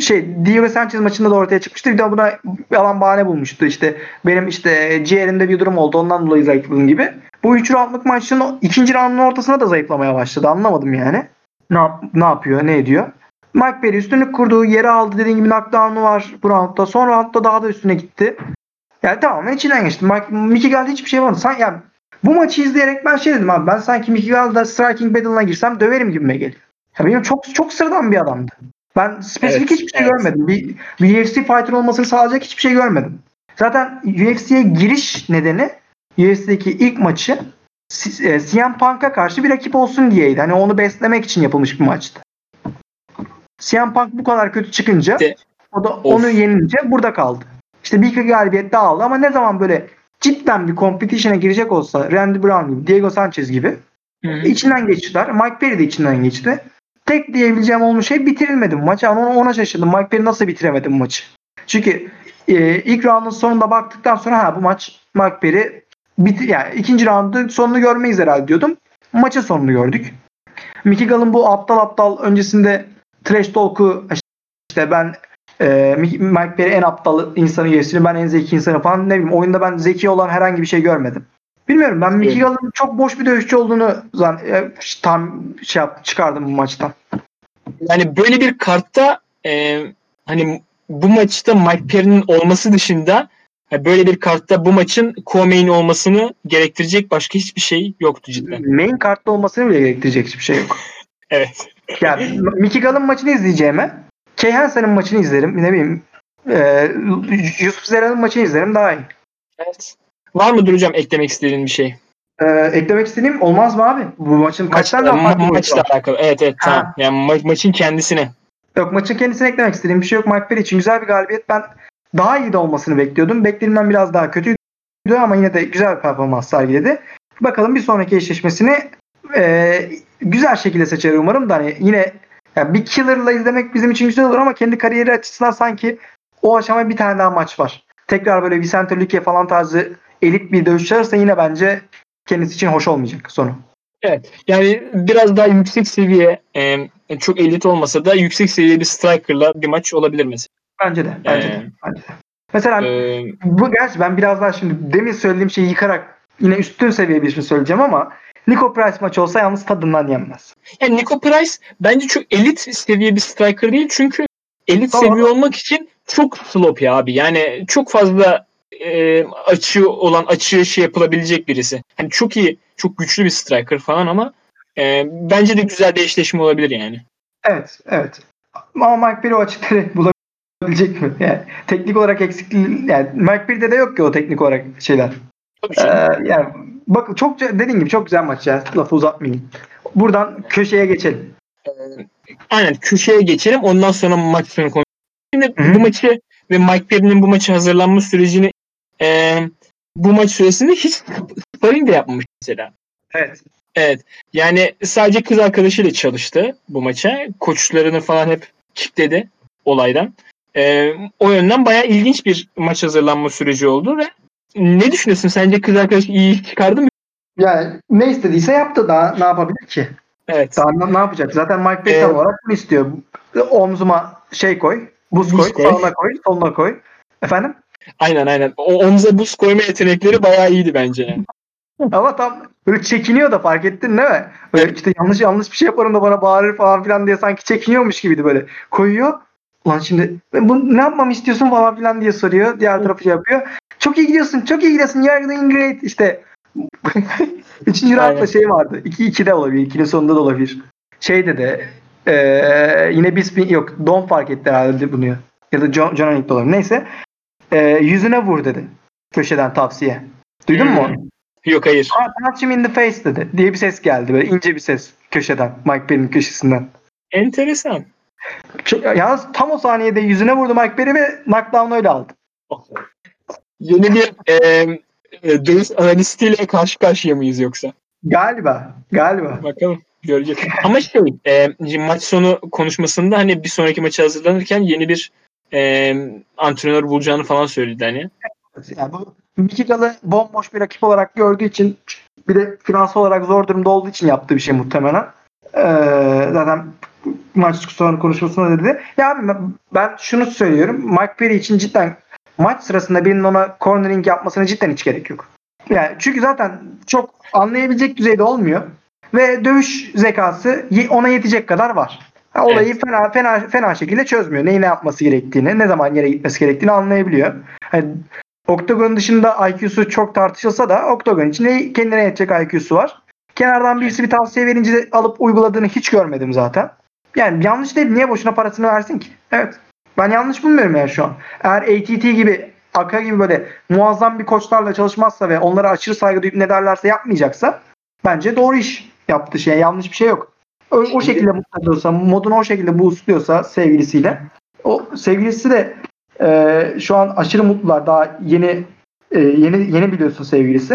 Şey Diego Sanchez maçında da ortaya çıkmıştı. Bir de buna yalan bahane bulmuştu. İşte benim işte ciğerimde bir durum oldu ondan dolayı zayıfladım gibi. Bu 3 roundluk maçın ikinci roundun ortasına da zayıflamaya başladı. Anlamadım yani. Ne, yap- ne yapıyor, ne ediyor. Mike Perry üstünlük kurdu, yere aldı dediğin gibi knockdown'u var bu roundda. Son roundda daha da üstüne gitti. Yani tamamen içinden geçti. Mike, Mickey Gall'da hiçbir şey var. Sen, yani bu maçı izleyerek ben şey dedim abi. Ben sanki Mickey Gall'da striking battle'ına girsem döverim gibime geliyor. Ya benim çok çok sıradan bir adamdı. Ben spesifik
Evet,
hiçbir şey
evet.
görmedim. Bir, bir UFC fighter olmasını sağlayacak hiçbir şey görmedim. Zaten UFC'ye giriş nedeni UFC'deki ilk maçı e, CM Punk'a karşı bir rakip olsun diyeydi. Hani onu beslemek için yapılmış bir maçtı. CM Punk bu kadar kötü çıkınca o da onu yenince burada kaldı. İşte bir iki galibiyet daha aldı ama ne zaman böyle cidden bir competition'a girecek olsa Randy Brown gibi, Diego Sanchez gibi
Hı hı.
içinden geçtiler. Mike Perry de içinden geçti. Tek diyebileceğim olmuş şey bitirilmedi bu maç. Ama ona, ona şaşırdım. Mike Perry nasıl bitiremedi bu maçı? Çünkü e, ilk roundun sonunda baktıktan sonra ha bu maç Mike Perry bitir yani ikinci roundun sonunu görmeyiz herhalde diyordum. Maçın sonunu gördük. Mickey Gall'ın bu aptal aptal öncesinde trash talk'u işte ben e, Mike Perry en aptal insanı geçti. Ben en zeki insanı falan ne bileyim oyunda ben zeki olan herhangi bir şey görmedim. Bilmiyorum ben Mickey. Gall'ın çok boş bir dövüşçü olduğunu zan, e, tam şey yap, çıkardım bu maçtan.
Yani böyle bir kartta e, hani bu maçta Mike Perry'nin olması dışında ha, böyle bir kartta bu maçın co-main olmasını gerektirecek başka hiçbir şey yoktu cidden.
Main kartta olmasını bile gerektirecek hiçbir şey yok.
Evet.
Yani Mickey Gall'ın maçını izleyeceğime Kay Hansen'in maçını izlerim. Ne bileyim e, Yusuf Zera'nın maçını izlerim daha iyi.
Evet. Var mıdır hocam eklemek istediğin bir şey?
E, eklemek istediğim olmaz mı abi? Bu maçın kaç
Maçla,
tane
ma- maçla
var?
alakalı. Evet evet
Ha.
tamam. Yani ma- maçın kendisine.
Yok maçın kendisine eklemek istediğim bir şey yok. Mike Perry için güzel bir galibiyet. Ben daha iyi de olmasını bekliyordum. Beklediğimden biraz daha kötüydü ama yine de güzel bir performans sergiledi. Bakalım bir sonraki eşleşmesini e, güzel şekilde seçer umarım da hani yine ya bir killer'la izlemek bizim için güzel olur ama kendi kariyeri açısından sanki o aşamaya bir tane daha maç var. Tekrar böyle Vicente Luque falan tarzı elit bir dövüş çağırırsa yine bence kendisi için hoş olmayacak sonu.
Evet. Yani biraz daha yüksek seviye e, çok elit olmasa da yüksek seviye bir striker'la bir maç olabilir mesela.
Bence de. Bence
Ee,
de. Bence de. Mesela
E,
Bu gerçi ben biraz daha şimdi demin söylediğim şeyi yıkarak yine üstün seviye bir şey söyleyeceğim ama Nico Price maçı olsa yalnız tadından yenmez.
yani Nico Price bence çok elit seviye bir striker değil çünkü elit
Tamam.
seviye olmak için çok sloppy abi. Yani çok fazla e, açı olan açı şey yapılabilecek birisi. Hani çok iyi, çok güçlü bir striker falan ama e, bence de güzel bir eşleşme olabilir yani.
Evet, evet. Ama Mike Perry o açıkları bulabilecek mi? Yani teknik olarak eksikliği yani Mike Perry'de de yok ki o teknik olarak şeyler.
Tabii
Ee, yani bak çok dediğin gibi çok güzel maç ya. Lafı uzatmayayım. Buradan köşeye geçelim.
Aynen köşeye geçelim. Ondan sonra maç sonu konuşalım. Şimdi bu maçı ve Mike Perry'nin bu maçı hazırlanma sürecini e, bu maç süresinde hiç sparring de yapmamış mesela.
Evet.
Evet. Yani sadece kız arkadaşıyla çalıştı bu maça. Koçlarını falan hep kilitledi olaydan. E, o yönden bayağı ilginç bir maç hazırlanma süreci oldu ve ne düşünüyorsun? Sence kız arkadaş iyi iş çıkardı mı?
Yani ne istediyse yaptı daha ne yapabilir ki?
Evet.
Daha ne, ne yapacak? Zaten Mike Perry
Ee,
olarak bunu istiyor. Omzuma şey koy,
buz
koy,
koy.
sağına koy, soluna koy. Efendim?
Aynen aynen. O omza buz koyma yetenekleri bayağı iyiydi bence. Yani.
Ama tam böyle çekiniyor da fark ettin değil mi? Böyle işte yanlış yanlış bir şey yaparım da bana bağırır falan filan diye sanki çekiniyormuş gibiydi böyle. Koyuyor. Ulan şimdi "Ben bu ne yapmamı istiyorsun falan filan diye soruyor. Diğer tarafı şey yapıyor. Çok iyi gidiyorsun, çok iyi gidiyorsun. You're doing great. İşte üçüncü roundda şey vardı. 2-2 de olabilir. 2'nin sonunda da olabilir. Şeyde de eee yine Bisping yok. Don fark etti herhalde bunu. Ya da John, John Anik olabilir. Neyse. Eee, yüzüne vur dedi. Köşeden tavsiye. Duydun mu
Hmm.
onu?
Yok hayır.
Punch him in the face dedi. Diye bir ses geldi böyle ince bir ses köşeden. Mike Perry'nin köşesinden.
Enteresan.
Çok, yalnız tam o saniyede yüzüne vurdu Mike Perry ve knockdown öyle aldı.
Yeni bir e, e, analistiyle karşı karşıya mıyız yoksa?
Galiba. Galiba.
Bakalım göreceğiz. Ama şey e, maç sonu konuşmasında hani bir sonraki maça hazırlanırken yeni bir e, antrenör bulacağını falan söyledi hani.
Yani bu Mikikalı bomboş bir rakip olarak gördüğü için bir de finansal olarak zor durumda olduğu için yaptığı bir şey muhtemelen. Ee, zaten maç sonra konuşmasında dedi. Ya ben şunu söylüyorum. Mike Perry için cidden maç sırasında birinin ona cornering yapmasına cidden hiç gerek yok. Yani çünkü zaten çok anlayabilecek düzeyde olmuyor ve dövüş zekası ona yetecek kadar var. Olayı
Evet.
fena fena fena şekilde çözmüyor. Neyi ne yapması gerektiğini, ne zaman yere gitmesi gerektiğini anlayabiliyor. Hani Oktagon dışında IQ'su çok tartışılsa da Oktagon içinde kendine yetecek IQ'su var. Kenardan birisi bir tavsiye verince alıp uyguladığını hiç görmedim zaten. Yani yanlış değil. Niye boşuna parasını versin ki? Evet. Ben yanlış bulmuyorum yani şu an. Eğer ATT gibi Aka gibi böyle muazzam bir koçlarla çalışmazsa ve onlara aşırı saygı duyup ne derlerse yapmayacaksa bence doğru iş yaptığı şey. Yanlış bir şey yok. O, o şekilde mutlu ediyorsa, modunu o şekilde boostluyorsa sevgilisiyle o sevgilisi de e, şu an aşırı mutlular. Daha yeni e, yeni yeni biliyorsun sevgilisi.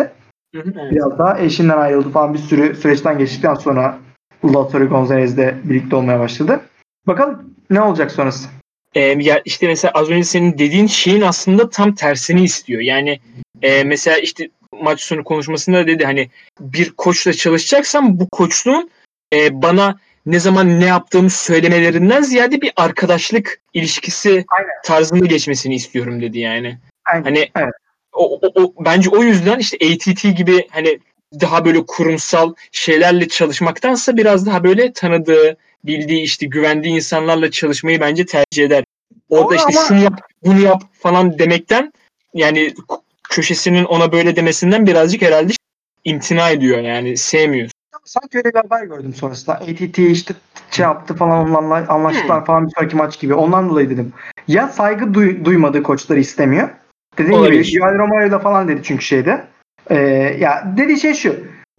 Hı hı, evet.
Biraz daha eşinden ayrıldı falan bir sürü süreçten geçtikten sonra Lautaro Gonzalez'le birlikte olmaya başladı. Bakalım ne olacak sonrası.
E, ya işte mesela az önce senin dediğin şeyin aslında tam tersini istiyor. Yani e, mesela işte maç sonu konuşmasında dedi hani bir koçla çalışacaksam bu koçluğun e, bana ne zaman ne yaptığımı söylemelerinden ziyade bir arkadaşlık ilişkisi
Aynen.
tarzında geçmesini istiyorum dedi yani.
Aynen.
Hani
Evet.
o, o, o- bence o yüzden işte ATT gibi hani daha böyle kurumsal şeylerle çalışmaktansa biraz daha böyle tanıdığı, bildiği işte güvendiği insanlarla çalışmayı bence tercih eder. Orada
Doğru
işte
ama-
şunu yap, bunu yap falan demekten yani köşesinin ona böyle demesinden birazcık herhalde imtina ediyor yani sevmiyor.
sanki öyle bir haber gördüm sonrasında. ATT işte şey yaptı falan onlarla anlaştılar falan bir sonraki maç gibi. Ondan dolayı dedim. Ya saygı duy- duymadığı koçları istemiyor. Dediğim
Olabilir.
gibi Joel Romero'da falan dedi çünkü şeyde. Ee, ya dediği şey şu.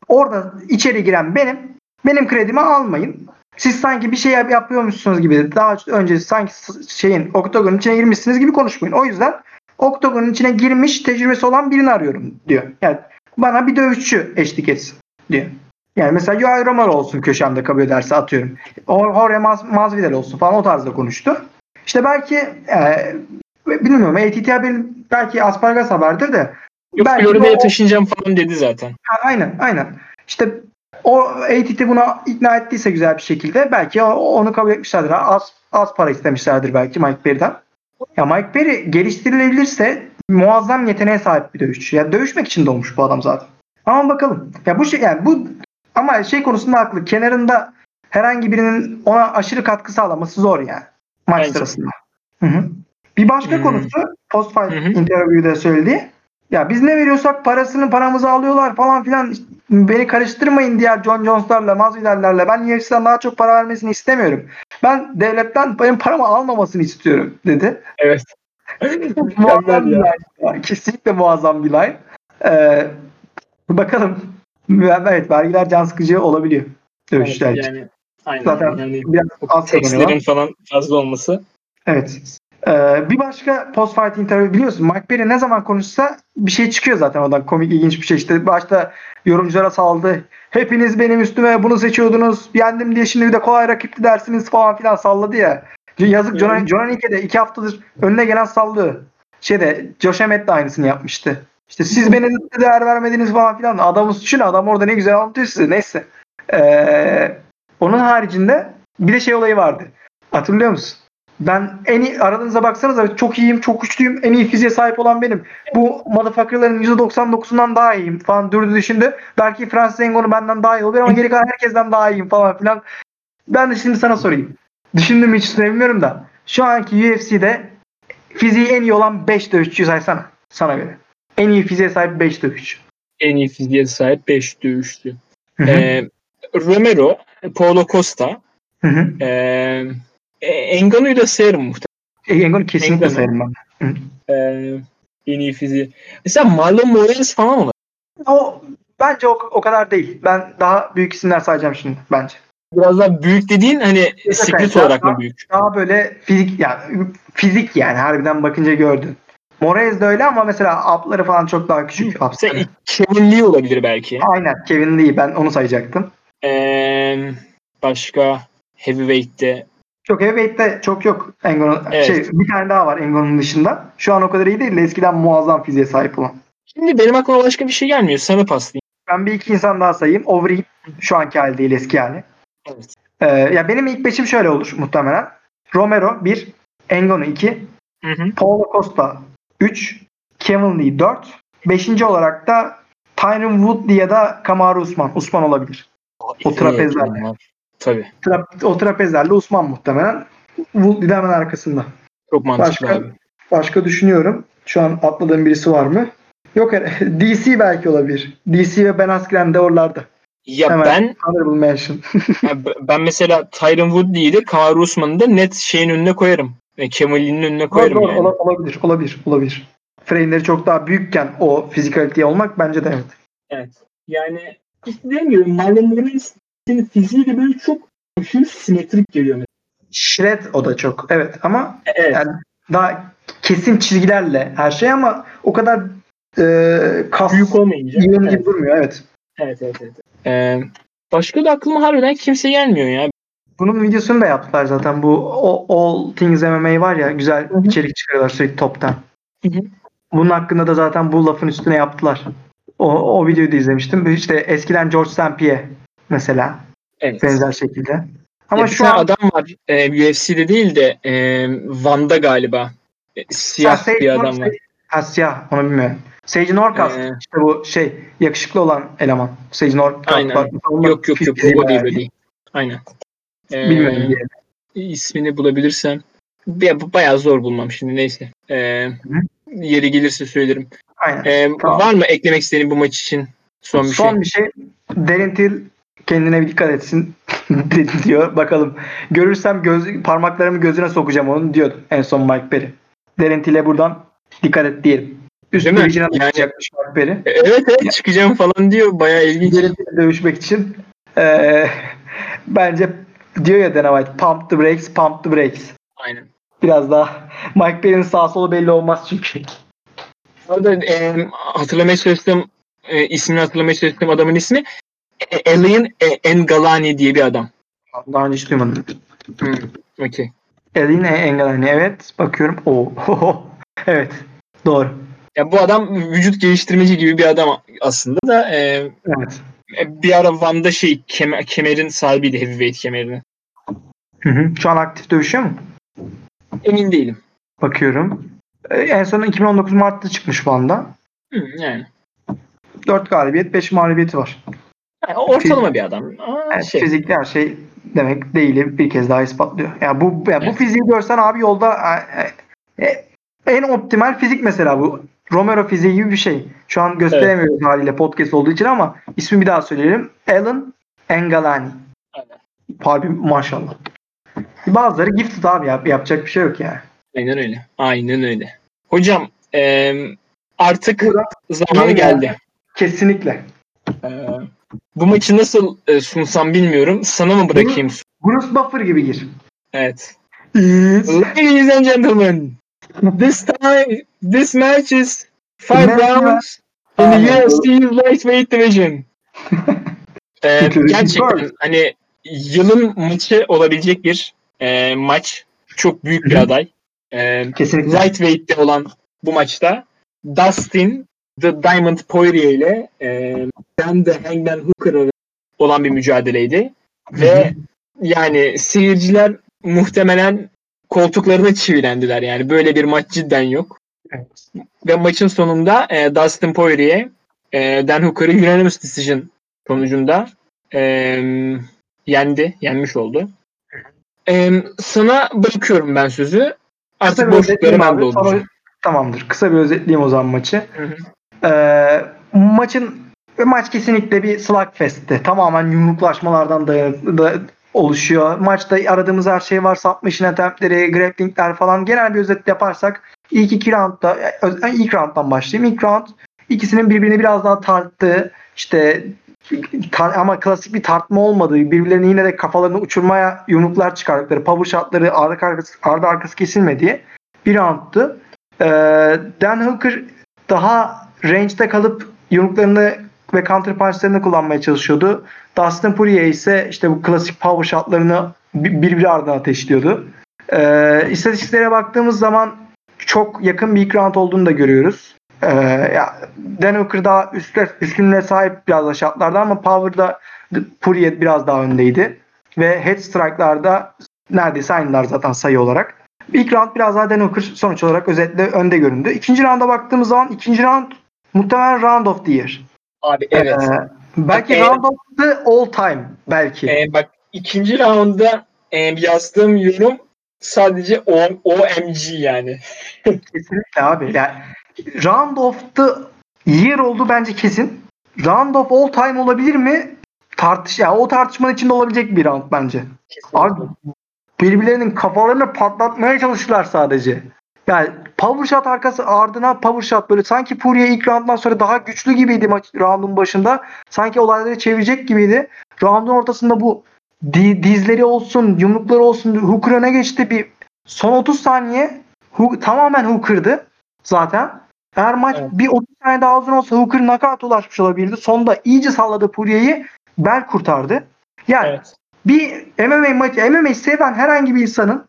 Orada içeri giren benim. Benim kredimi almayın. Siz sanki bir şey yap- yapıyormuşsunuz gibi daha önce sanki şeyin oktagonun içine girmişsiniz gibi konuşmayın. O yüzden oktagonun içine girmiş tecrübesi olan birini arıyorum diyor. Yani bana bir dövüşçü eşlik etsin diyor. Yani mesela Joel Romero olsun köşemde kabul ederse atıyorum. Or- Jorge Mas- Masvidal olsun falan o tarzda konuştu. İşte belki e, bilmiyorum ATT haberin belki Aspargas haberdir de
Yok Florida'ya taşınacağım falan dedi zaten.
Ha, aynen aynen. İşte o ATT buna ikna ettiyse güzel bir şekilde belki onu kabul etmişlerdir. Az, az para istemişlerdir belki Mike Perry'den. Ya Mike Perry geliştirilebilirse muazzam yeteneğe sahip bir dövüşçü. Ya dövüşmek için doğmuş bu adam zaten. Ama bakalım. Ya bu şey yani bu ama şey konusunda haklı. Kenarında herhangi birinin ona aşırı katkı sağlaması zor yani. Maç
Bence.
sırasında. Hı hı. Bir başka
Hmm.
konusu post fight interview'de söylediği. Ya biz ne veriyorsak parasını paramızı alıyorlar falan filan. Beni karıştırmayın diğer John Jones'larla, Masvidal'lerle. Ben UFC'den daha çok para vermesini istemiyorum. Ben devletten benim paramı almamasını istiyorum dedi.
Evet.
muazzam bir
ya.
line. Kesinlikle muazzam bir line. Ee, bakalım. Evet vergiler can sıkıcı olabiliyor. Dövüşler için.
yani aynen.
Zaten
yani
biraz az
falan fazla olması.
Evet. Ee, bir başka post fight interview biliyorsun Mike Perry ne zaman konuşsa bir şey çıkıyor zaten oradan komik ilginç bir şey işte başta yorumculara saldı. Hepiniz benim üstüme bunu seçiyordunuz. Yendim diye şimdi bir de kolay rakipli dersiniz falan filan salladı ya. Yazık
Evet.
Ike de iki haftadır önüne gelen sallıyor. Şeyde Josh Emmett de aynısını yapmıştı. İşte siz beni değer vermediniz falan filan. Adamın suçu ne? Adam orada ne güzel anlatıyor size. Neyse. Ee, onun haricinde bir de şey olayı vardı. Hatırlıyor musun? Ben en iyi aranıza baksanıza çok iyiyim, çok güçlüyüm, en iyi fiziğe sahip olan benim. Bu motherfucker'ların %99'undan daha iyiyim falan durdu düşündü. Belki Francis Ngannou benden daha iyi olabilir ama geri kalan herkesten daha iyiyim falan filan. Ben de şimdi sana sorayım. Düşündüm hiç sevmiyorum da. Şu anki UFC'de fiziği en iyi olan 5 dövüşçüyü saysana. Sana göre. En iyi fiziğe sahip 5 dövüşçü.
En iyi fiziğe sahip 5 dövüştü.
Hı hı.
Ee, Romero, Paulo Costa, ee, e, Ngannou'yu da sayarım muhtemelen.
E, Ngannou kesinlikle
Ngannou.
sayarım ben.
Ee, en iyi fiziği. Mesela Marlon Moraes falan mı?
O bence o, o kadar değil. Ben daha büyük isimler sayacağım şimdi bence.
Biraz daha büyük dediğin hani split
daha-
olarak mı büyük?
Daha böyle fizik yani fizik yani harbiden bakınca gördün. Moraes de öyle ama mesela up'ları falan çok daha küçük.
Mesela. Kevin Lee olabilir belki.
Aynen Kevin Lee ben onu sayacaktım.
Ee, başka Heavyweight'te
Çok heavyweight'te çok yok Engon'un.
Evet.
Şey, bir tane daha var Engon'un dışında. Şu an o kadar iyi değil de eskiden muazzam fiziğe sahip olan.
Şimdi benim aklıma başka bir şey gelmiyor. Sana paslayayım.
Ben bir iki insan daha sayayım. Overeem şu anki hali değil eski hali.
Evet.
Ee, ya benim ilk beşim şöyle olur muhtemelen. Romero 1, Engon'u 2,
Hı hı.
Paulo Costa 3, Kevin Lee 4, 5. olarak da Tyron Woodley ya da Kamaru Usman. Usman olabilir. O trapezlerle.
Tabii.
Tra- o trapezlerle Usman muhtemelen. Woodley de hemen arkasında.
Çok mantıklı
Başka-
abi.
Başka düşünüyorum. Şu an atladığım birisi var mı? Yok her- DC belki olabilir. DC ve Ben Askren de oralarda.
Ya
Hemen.
ben
Honorable mention.
ya ben mesela Tyron Woodley'i de Kamaru Usman'ı da net şeyin önüne koyarım. E, Kemal Lee'nin önüne koyarım
Doğru, doğru.
yani.
Ola- olabilir, olabilir, olabilir. Frame'leri çok daha büyükken o fizikaliteye olmak bence de evet.
Evet. Yani işte dediğim gibi Marlon Moraes'in fiziği de böyle çok aşırı simetrik geliyor mesela.
Shred o da çok. Evet ama
Evet.
Yani daha kesin çizgilerle her şey ama o kadar e, kas
Büyük olmayınca.
yığın
Evet,
gibi durmuyor. Evet.
evet, evet. evet. Ee, başka da aklıma harbiden kimse gelmiyor ya.
Bunun videosunu da yaptılar zaten. Bu All Things MMA var ya güzel
Hı hı.
içerik çıkarıyorlar sürekli toptan.
Hı hı.
Bunun hakkında da zaten bu lafın üstüne yaptılar. O, o videoyu da izlemiştim. İşte eskiden George St. Pierre mesela
Evet.
benzer şekilde. Ama
Ama
şu an
adam var. E, UFC'de değil de e, Van'da galiba. E, siyah
Sage
bir adam
North-
var.
Ha, siyah onu bilmiyorum. Sage Norcast
Ee.
işte bu şey yakışıklı olan eleman. Sage Norcast.
Aynen.
onun
Yok yok yok. O değil değil. Aynen. Ee,
Bilmiyorum diye.
ismini bulabilirsem. Ya, bu bayağı zor bulmam şimdi neyse. Ee, yeri gelirse söylerim.
Aynen.
Ee,
Tamam.
Var mı eklemek istediğin bu maç için son bir
Son
şey?
bir şey. Darren Till kendine bir dikkat etsin diyor. Bakalım. Görürsem göz, parmaklarımı gözüne sokacağım onun diyordu en son Mike Perry. Derentiyle buradan dikkat et diyelim. Üst division'a
Yani-
çıkacakmış Mike Perry.
E, Evet evet çıkacağım falan diyor. Bayağı ilginç.
Derentiyle dövüşmek için. Ee, bence diyor ya Dana White pump the brakes, pump the brakes.
Aynen.
Biraz daha Mike Perry'nin sağ solu belli olmaz çünkü.
Orada e, hatırlamaya çalıştığım e, ismini hatırlamaya çalıştığım adamın ismi Alien e, Engalani diye bir adam.
Daha önce hiç duymadım.
Hmm, Okey.
Eline Engelani evet bakıyorum. Oo. evet doğru.
Ya bu adam vücut geliştirmeci gibi bir adam aslında da e,
Evet.
bir ara Van'da şey keme- kemerin sahibiydi heavyweight kemerini.
Hı hı. Şu an aktif dövüşüyor mu?
Emin değilim.
Bakıyorum. Ee, En son 2019 Mart'ta çıkmış bu anda.
Hmm, yani.
4 galibiyet 5 mağlubiyeti var.
Yani ortalama bir adam. Ama
Evet,
şey,
Fizikli her şey demek değil bir kez daha ispatlıyor. Yani bu yani bu
Evet.
fiziği görsen abi yolda e, e, en optimal fizik mesela bu. Romero fiziği gibi bir şey. Şu an gösteremiyoruz haliyle podcast olduğu için ama ismi bir daha söyleyelim. Alan Engalani.
Aynen.
Abi maşallah. Bazıları gifted abi yap, yapacak bir şey yok yani.
Aynen öyle. Aynen öyle. Hocam e, artık
Burada-
zamanı geldi.
Kesinlikle.
E, bu maçı nasıl e, sunsam bilmiyorum. Sana mı bırakayım?
Bruce Buffer gibi gir.
Evet. Ladies and gentlemen, this time, this match is five rounds in the. UFC lightweight division. Ee, gerçekten hani yılın maçı olabilecek bir e, maç. Çok büyük bir aday. Ee,
Kesinlikle.
lightweight'te olan bu maçta Dustin The Diamond Poirier ile e, Dan the Hangman Hooker olan bir mücadeleydi. Ve yani seyirciler muhtemelen koltuklarına çivilendiler. Yani böyle bir maç cidden yok.
Evet.
Ve maçın sonunda e, Dustin Poirier e, Dan Hooker'ı unanimous decision sonucunda e, yendi. Yenmiş oldu. E, sana bırakıyorum ben sözü. Artık
Kısa bir
boşlukları
özetleyeyim
ben.
Sonra- Tamamdır. Kısa bir özetleyeyim o zaman maçı.
Hı hı.
Ee, maçın maç kesinlikle bir slugfest'ti. Tamamen yumruklaşmalardan da, da oluşuyor. Maçta aradığımız her şey var. Submission attemptleri, grapplingler falan. Genel bir özet yaparsak ilk iki roundda ilk rounddan başlayayım. İlk round ikisinin birbirini biraz daha tarttığı işte tar- ama klasik bir tartma olmadığı, birbirlerini yine de kafalarını uçurmaya yumruklar çıkardıkları, power shotları ardı arkası, ardı arkası kesilmediği bir roundtu. Ee, Dan Hooker daha range'de kalıp yumruklarını ve counter punchlarını kullanmaya çalışıyordu. Dustin Poirier ise işte bu klasik power shotlarını bir- birbiri ardına ateşliyordu. Ee, istatistiklere baktığımız zaman çok yakın bir ilk round olduğunu da görüyoruz. Ee, ya, Dan Hooker daha üstte, üstünlüğe sahip biraz da shotlarda ama power'da Poirier biraz daha öndeydi. Ve head strike'larda neredeyse aynılar zaten sayı olarak. İlk round biraz daha Dan Hooker sonuç olarak özetle önde göründü. İkinci rounda baktığımız zaman ikinci round muhtemelen round of the year.
Abi evet.
Ee, belki
Ee,
round of the all time belki.
Ee, bak ikinci rounda e, yazdığım yorum sadece o, OMG yani.
Kesinlikle abi. Yani round of the year oldu bence kesin. Round of all time olabilir mi? Tartış ya o tartışmanın içinde olabilecek bir round bence. Abi birbirlerinin kafalarını patlatmaya çalıştılar sadece. Yani power shot arkası ardına power shot böyle sanki Poirier ilk rounddan sonra daha güçlü gibiydi maç roundun başında. Sanki olayları çevirecek gibiydi. Roundun ortasında bu di- dizleri olsun, yumrukları olsun Hooker öne geçti bir son 30 saniye Hu- tamamen Hooker'dı zaten. Eğer maç
Evet.
bir 30 saniye daha uzun olsa Hooker knockout ulaşmış olabilirdi. Sonda iyice salladı Poirier'i. Bel kurtardı. Yani
Evet.
bir MMA maçı, MMA seven herhangi bir insanın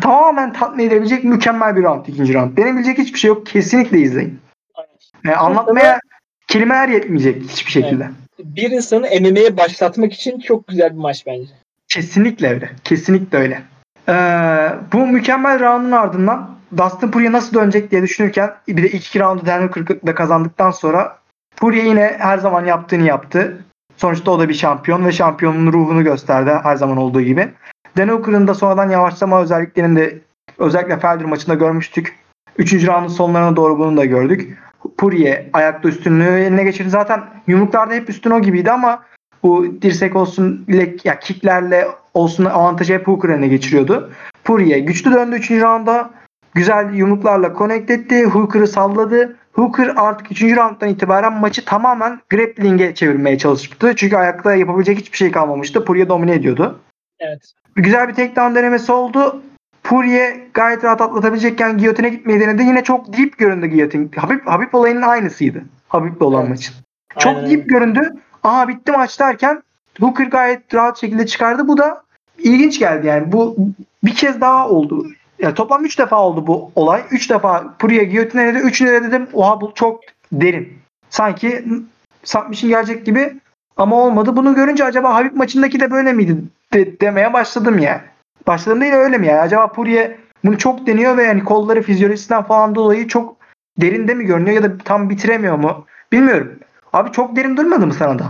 tamamen tatmin edebilecek mükemmel bir round ikinci round. Denebilecek hiçbir şey yok. Kesinlikle izleyin. Yani anlatmaya kelimeler yetmeyecek hiçbir şekilde.
Bir insanı MMA'ye başlatmak için çok güzel bir maç bence.
Kesinlikle öyle. Kesinlikle öyle. Ee, bu mükemmel roundun ardından Dustin Poirier nasıl dönecek diye düşünürken bir de iki roundu Dan Hooker'da kazandıktan sonra Poirier yine her zaman yaptığını yaptı. Sonuçta o da bir şampiyon ve şampiyonun ruhunu gösterdi her zaman olduğu gibi. Dan da sonradan yavaşlama özelliklerini de özellikle Felder maçında görmüştük. Üçüncü roundun sonlarına doğru bunu da gördük. Poirier ayakta üstünlüğü eline geçirdi. Zaten yumruklarda hep üstün o gibiydi ama Bu dirsek olsun, bilek, ya kicklerle olsun avantajı hep Hooker eline geçiriyordu. Poirier güçlü döndü 3. rounda. Güzel yumruklarla connect etti. Hooker'ı salladı. Hooker artık 3. rounddan itibaren maçı tamamen grappling'e çevirmeye çalıştı. Çünkü ayakta yapabilecek hiçbir şey kalmamıştı. Poirier domine ediyordu.
Evet.
Güzel bir takedown denemesi oldu. Poirier gayet rahat atlatabilecekken giyotine gitmeyi denedi. Yine çok deep göründü giyotin. Habib, Habib olayının aynısıydı. Habib'le olan
Evet.
maçın. Çok
Aynen
deep göründü. Aha bitti maç derken Hooker gayet rahat şekilde çıkardı. Bu da ilginç geldi yani. Bu bir kez daha oldu. Ya toplam 3 defa oldu bu olay. 3 defa Poirier giyotine dedi. 3'üne de dedim oha bu çok derin. Sanki submission gelecek gibi ama olmadı. Bunu görünce acaba Habib maçındaki de böyle miydi de- demeye başladım yani. Başladım değil öyle mi yani? Acaba Poirier bunu çok deniyor ve yani kolları fizyolojisinden falan dolayı çok derinde mi görünüyor ya da tam bitiremiyor mu? Bilmiyorum. Abi çok derin durmadı mı sana da?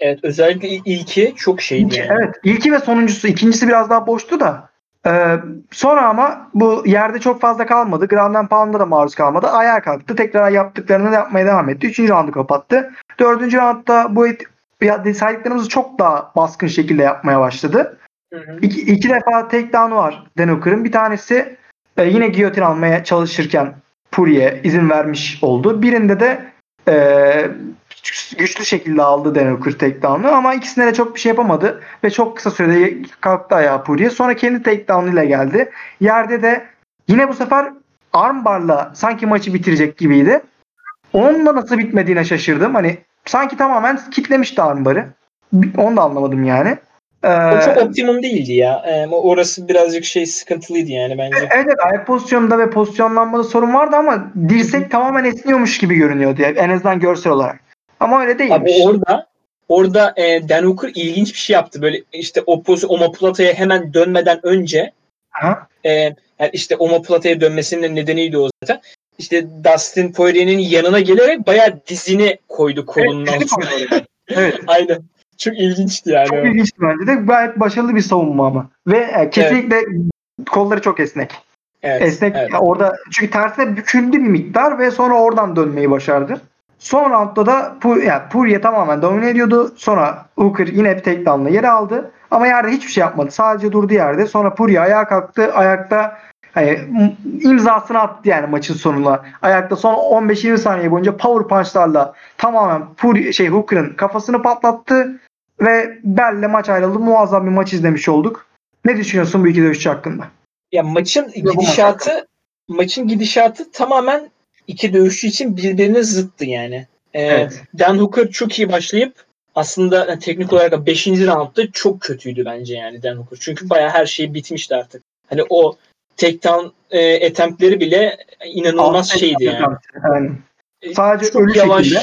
Evet özellikle il- ilki çok şeydi
İlki-
yani.
Evet. İlki ve sonuncusu. ikincisi biraz daha boştu da. Ee, sonra ama bu yerde çok fazla kalmadı. Ground and Pound'a da maruz kalmadı. Ayağa kalktı. Tekrar yaptıklarını yapmaya devam etti. Üçüncü roundu kapattı. Dördüncü roundda bu et, saydıklarımızı çok daha baskın şekilde yapmaya başladı.
Hı hı.
İki, iki defa takedown'u var Dan Hooker'ın. Bir tanesi e, yine giyotin almaya çalışırken Poirier izin vermiş oldu. Birinde de e, güçlü şekilde aldı Dan Hooker takedown'u ama ikisine de çok bir şey yapamadı ve çok kısa sürede kalktı ayağa Poirier. Sonra kendi takedown ile geldi. Yerde de yine bu sefer armbarla sanki maçı bitirecek gibiydi. Onunla nasıl bitmediğine şaşırdım. Hani sanki tamamen kitlemişti armbarı. Onu da anlamadım yani.
O
Ee,
çok optimum değildi ya. Ee, orası birazcık şey sıkıntılıydı yani bence.
Evet, evet ayak pozisyonunda ve pozisyonlanmada sorun vardı ama dirsek tamamen esniyormuş gibi görünüyordu yani en azından görsel olarak. Ama öyle değilmiş.
Abi orada orada e, Dan Hooker ilginç bir şey yaptı. Böyle işte o pozisyon omoplataya hemen dönmeden önce
Ha?
e, yani işte omoplataya dönmesinin de nedeniydi o zaten. İşte Dustin Poirier'in yanına gelerek bayağı dizini koydu kolunun
Evet,
altına.
Evet.
Aynen. Çok ilginçti yani.
Çok ilginçti bence de. Gayet başarılı bir savunma ama. Ve e, kesinlikle kolları çok esnek.
Evet,
esnek
evet.
orada çünkü tersine büküldü bir miktar ve sonra oradan dönmeyi başardı. Son roundda da Pu- yani Poirier tamamen domine ediyordu. Sonra Hooker yine bir takedown'la yere aldı. Ama yerde hiçbir şey yapmadı. Sadece durdu yerde. Sonra Poirier ayağa kalktı. Ayakta hani, imzasını attı yani maçın sonuna. Ayakta son 15-20 saniye boyunca power punchlarla tamamen Poirier, şey Hooker'ın kafasını patlattı ve Bell'le maç ayrıldı. Muazzam bir maç izlemiş olduk. Ne düşünüyorsun bu iki dövüşçü hakkında?
Ya maçın
maç
gidişatı maçın gidişatı tamamen iki dövüşçü için birbirine zıttı yani. Ee,
Evet.
Dan Hooker çok iyi başlayıp aslında yani teknik olarak 5. roundda çok kötüydü bence yani Dan Hooker. Çünkü bayağı her şey bitmişti artık. Hani o takedown e, attemptleri bile inanılmaz şeydi yani.
Yani. Sadece
çok
ölü
yavaş.
şekilde.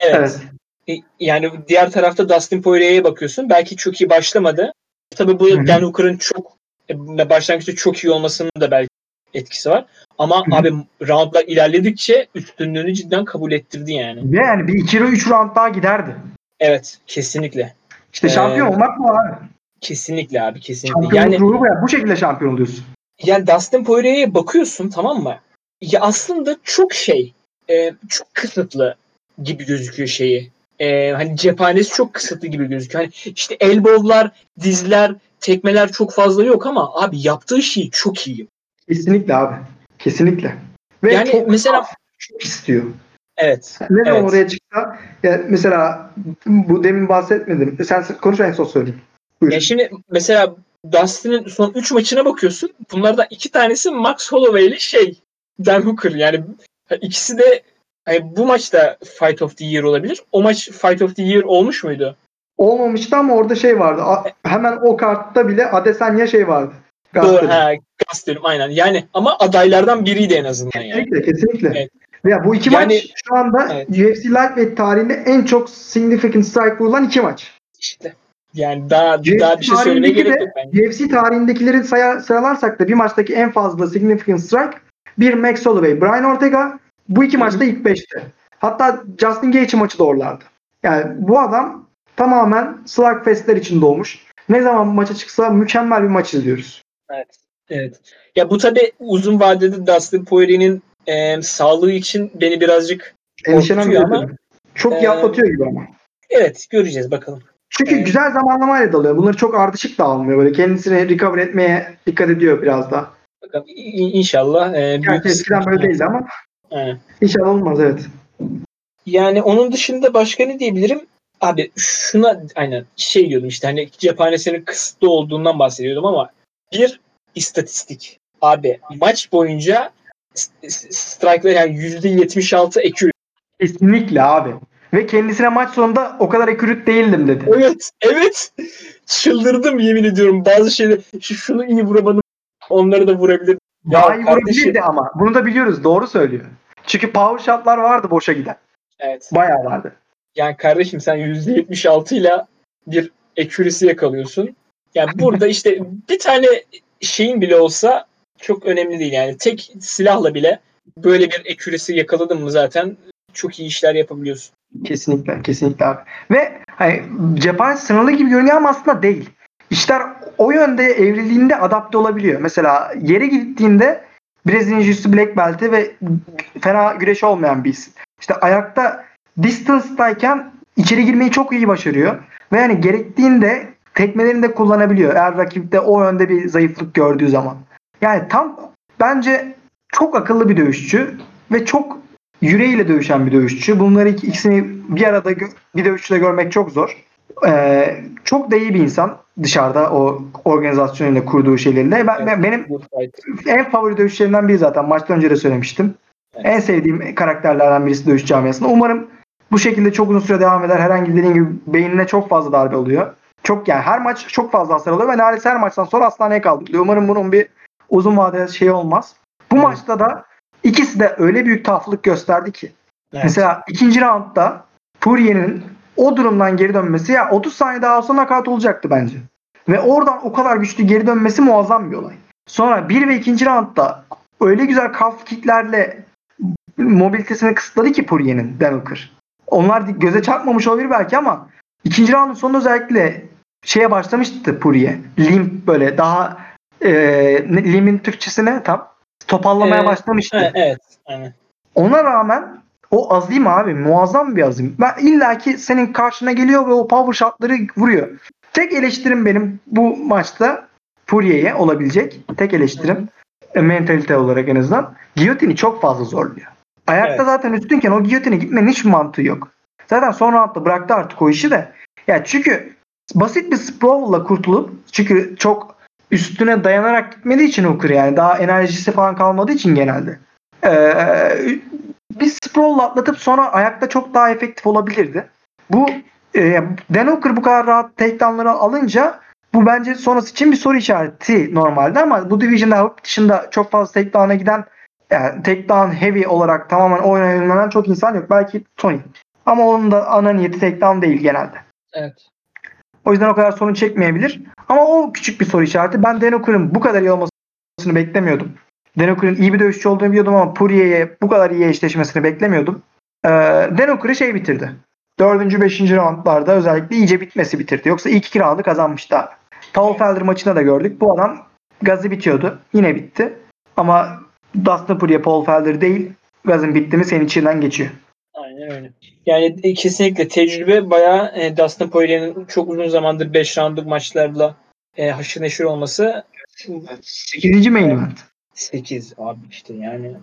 Evet.
Evet.
E, Yani diğer tarafta Dustin Poirier'e bakıyorsun. Belki çok iyi başlamadı. Tabii bu
Hı hı.
Dan Hooker'ın çok e, başlangıçta çok iyi olmasının da belki etkisi var. Ama
Hı hı.
abi roundlar ilerledikçe üstünlüğünü cidden kabul ettirdi yani.
Ve yani bir 2 3 round daha giderdi.
Evet, kesinlikle.
İşte
Ee,
şampiyon olmak bu abi.
Kesinlikle abi, kesinlikle.
Şampiyonluk
Yani
ruhu bu ya. Bu şekilde şampiyon oluyorsun.
Yani Dustin Poirier'e bakıyorsun tamam mı? Ya aslında çok şey, e, çok kısıtlı gibi gözüküyor şeyi. E, hani cephanesi çok kısıtlı gibi gözüküyor. Hani işte elbow'lar, dizler, tekmeler çok fazla yok ama abi yaptığı şey çok iyi.
Kesinlikle abi. Kesinlikle. Ve
Yani
çok,
mesela
çok istiyor.
evet.
Ne
Evet.
oraya çıksa ya mesela bu demin bahsetmedim. Sen konuş en son söyleyeyim. Buyur.
Ya şimdi mesela Dustin'in son 3 maçına bakıyorsun. Bunlardan iki tanesi Max Holloway ile şey Dan Hooker. Yani ikisi de hani bu maçta Fight of the Year olabilir. O maç Fight of the Year olmuş muydu?
Olmamıştı ama orada şey vardı. A- hemen o kartta bile Adesanya şey vardı.
Doğru. Ha, Gastelum aynen. Yani ama adaylardan biriydi en azından yani.
Kesinlikle, kesinlikle.
Evet.
Veya bu iki
Yani-
maç şu anda
Evet.
UFC Lightweight tarihinde en çok significant strike vurulan iki maç.
İşte. Yani daha
UFC
daha bir şey söylemeye gerek yok bence.
UFC tarihindekileri saya- sıralarsak da bir maçtaki en fazla significant strike bir Max Holloway, Brian Ortega bu iki
Hı hı.
maçta ilk beşte. Hatta Justin Gaethje maçı da oralardı. Yani bu adam tamamen slugfestler için doğmuş. Ne zaman maça çıksa mükemmel bir maç izliyoruz.
Evet. Ya bu tabi uzun vadede Dustin Poirier'in e, sağlığı için beni birazcık
Endişelen
Korkutuyor ama,
çok
e,
iyi atlatıyor gibi ama.
evet göreceğiz bakalım.
Çünkü
Evet.
güzel zamanlamayla dalıyor. Bunları çok ardışık da almıyor. Böyle kendisini recover etmeye dikkat ediyor biraz da.
Bakalım inşallah. E, büyük
Gerçi eskiden böyle değildi ama
Aynen.
inşallah olmaz evet.
Yani onun dışında başka ne diyebilirim? Abi şuna aynen şey diyordum işte hani cephanesinin kısıtlı olduğundan bahsediyordum ama bir istatistik. Abi maç boyunca strike'lar yani %76 accurate.
Kesinlikle abi. Ve kendisine maç sonunda o kadar ekürüt değildim dedi.
Evet, evet. Çıldırdım yemin ediyorum. Bazı şeyler şu, şunu iyi vuramadım. Onları da vurabilir.
Daha iyi
kardeşim.
vurabilirdi ama. Bunu da biliyoruz. Doğru söylüyor. Çünkü power shotlar vardı boşa giden.
Evet.
Bayağı vardı.
Yani kardeşim sen %76 ile bir accuracy yakalıyorsun. Yani burada işte bir tane şeyin bile olsa çok önemli değil yani. Tek silahla bile böyle bir accuracy yakaladın mı zaten çok iyi işler yapabiliyorsun.
Kesinlikle. Kesinlikle abi. Ve hani cephane sınırlı gibi görünüyor ama aslında değil. İşler o yönde evrildiğinde adapte olabiliyor. Mesela yere gittiğinde Brezilya Jiu-Jitsu Black Belt'i ve fena güreşi olmayan bir isim. İşte ayakta distance'dayken içeri girmeyi çok iyi başarıyor. Ve yani gerektiğinde tekmelerini de kullanabiliyor. Eğer rakipte o yönde bir zayıflık gördüğü zaman. Yani tam bence çok akıllı bir dövüşçü ve çok yüreğiyle dövüşen bir dövüşçü. Bunları ik- ikisini bir arada bir dövüşçüde görmek çok zor. Ee, çok da iyi bir insan dışarıda o organizasyonuyla kurduğu şeylerle. Ben, ben- benim en favori dövüşlerimden biri zaten. Maçtan önce de söylemiştim.
Evet.
En sevdiğim karakterlerden birisi dövüş camiasında. Umarım bu şekilde çok uzun süre devam eder. Herhangi dediğim gibi beynine çok fazla darbe oluyor. Çok yani her maç çok fazla hasar alıyor ve neredeyse her maçtan sonra hastaneye kaldırılıyor. Umarım bunun bir uzun vadeli şey olmaz. Bu
Evet.
maçta da ikisi de öyle büyük taflık gösterdi ki.
Evet.
Mesela ikinci roundda Poirier'in o durumdan geri dönmesi ya 30 saniye daha olsa nakavt olacaktı bence. Ve oradan o kadar güçlü geri dönmesi muazzam bir olay. Sonra bir ve ikinci roundda öyle güzel calf kicklerle mobilitesini kısıtladı ki Poirier'in Dan Hooker. Onlar göze çarpmamış olabilir belki ama ikinci roundun sonunda özellikle şeye başlamıştı Poirier. Limp böyle daha e, ne- limbin Türkçesi ne tam? Topallamaya
Ee,
başlamıştı.
Evet, evet. Aynen.
Ona rağmen o azim abi muazzam bir azim. Ben illaki senin karşına geliyor ve o power shotları vuruyor. Tek eleştirim benim bu maçta Poirier'e olabilecek. Tek eleştirim e, mentalite olarak en azından. Giyotini çok fazla zorluyor. Ayakta
Evet.
zaten üstünken o giyotine gitmenin hiç mantığı yok. Zaten son roundda bıraktı artık o işi de. Ya çünkü basit bir sprawl'la kurtulup çünkü çok üstüne dayanarak gitmediği için Hooker yani daha enerjisi falan kalmadığı için genelde. Ee, bir sprawl'la atlatıp sonra ayakta çok daha efektif olabilirdi. Bu e, Dan Hooker bu kadar rahat takedown'ları alınca bu bence sonrası için bir soru işareti normalde ama bu division'da dışında çok fazla takedown'a giden yani takedown heavy olarak tamamen oyuna yönelen çok insan yok. Belki Tony. Ama onun da ana niyeti takedown değil genelde.
Evet.
O yüzden o kadar sorun çekmeyebilir. Ama o küçük bir soru işareti. Ben Dan Hooker'ın bu kadar iyi olmasını beklemiyordum. Dan Hooker'ın iyi bir dövüşçü olduğunu biliyordum ama Poirier'e bu kadar iyi eşleşmesini beklemiyordum. Ee, Dan şey bitirdi. Dördüncü, beşinci roundlarda özellikle iyice bitmesi bitirdi. Yoksa ilk iki roundu kazanmıştı abi. Paul Felder maçında da gördük. Bu adam gazı bitiyordu. Yine bitti. Ama Dustin Poirier, Paul Felder değil. Gazın bitti mi senin içinden geçiyor.
Aynen öyle. Yani e, kesinlikle tecrübe bayağı e, Dustin Poirier'in çok uzun zamandır 5 roundluk maçlarla e, haşır neşir olması
8. main event.
8 abi işte yani.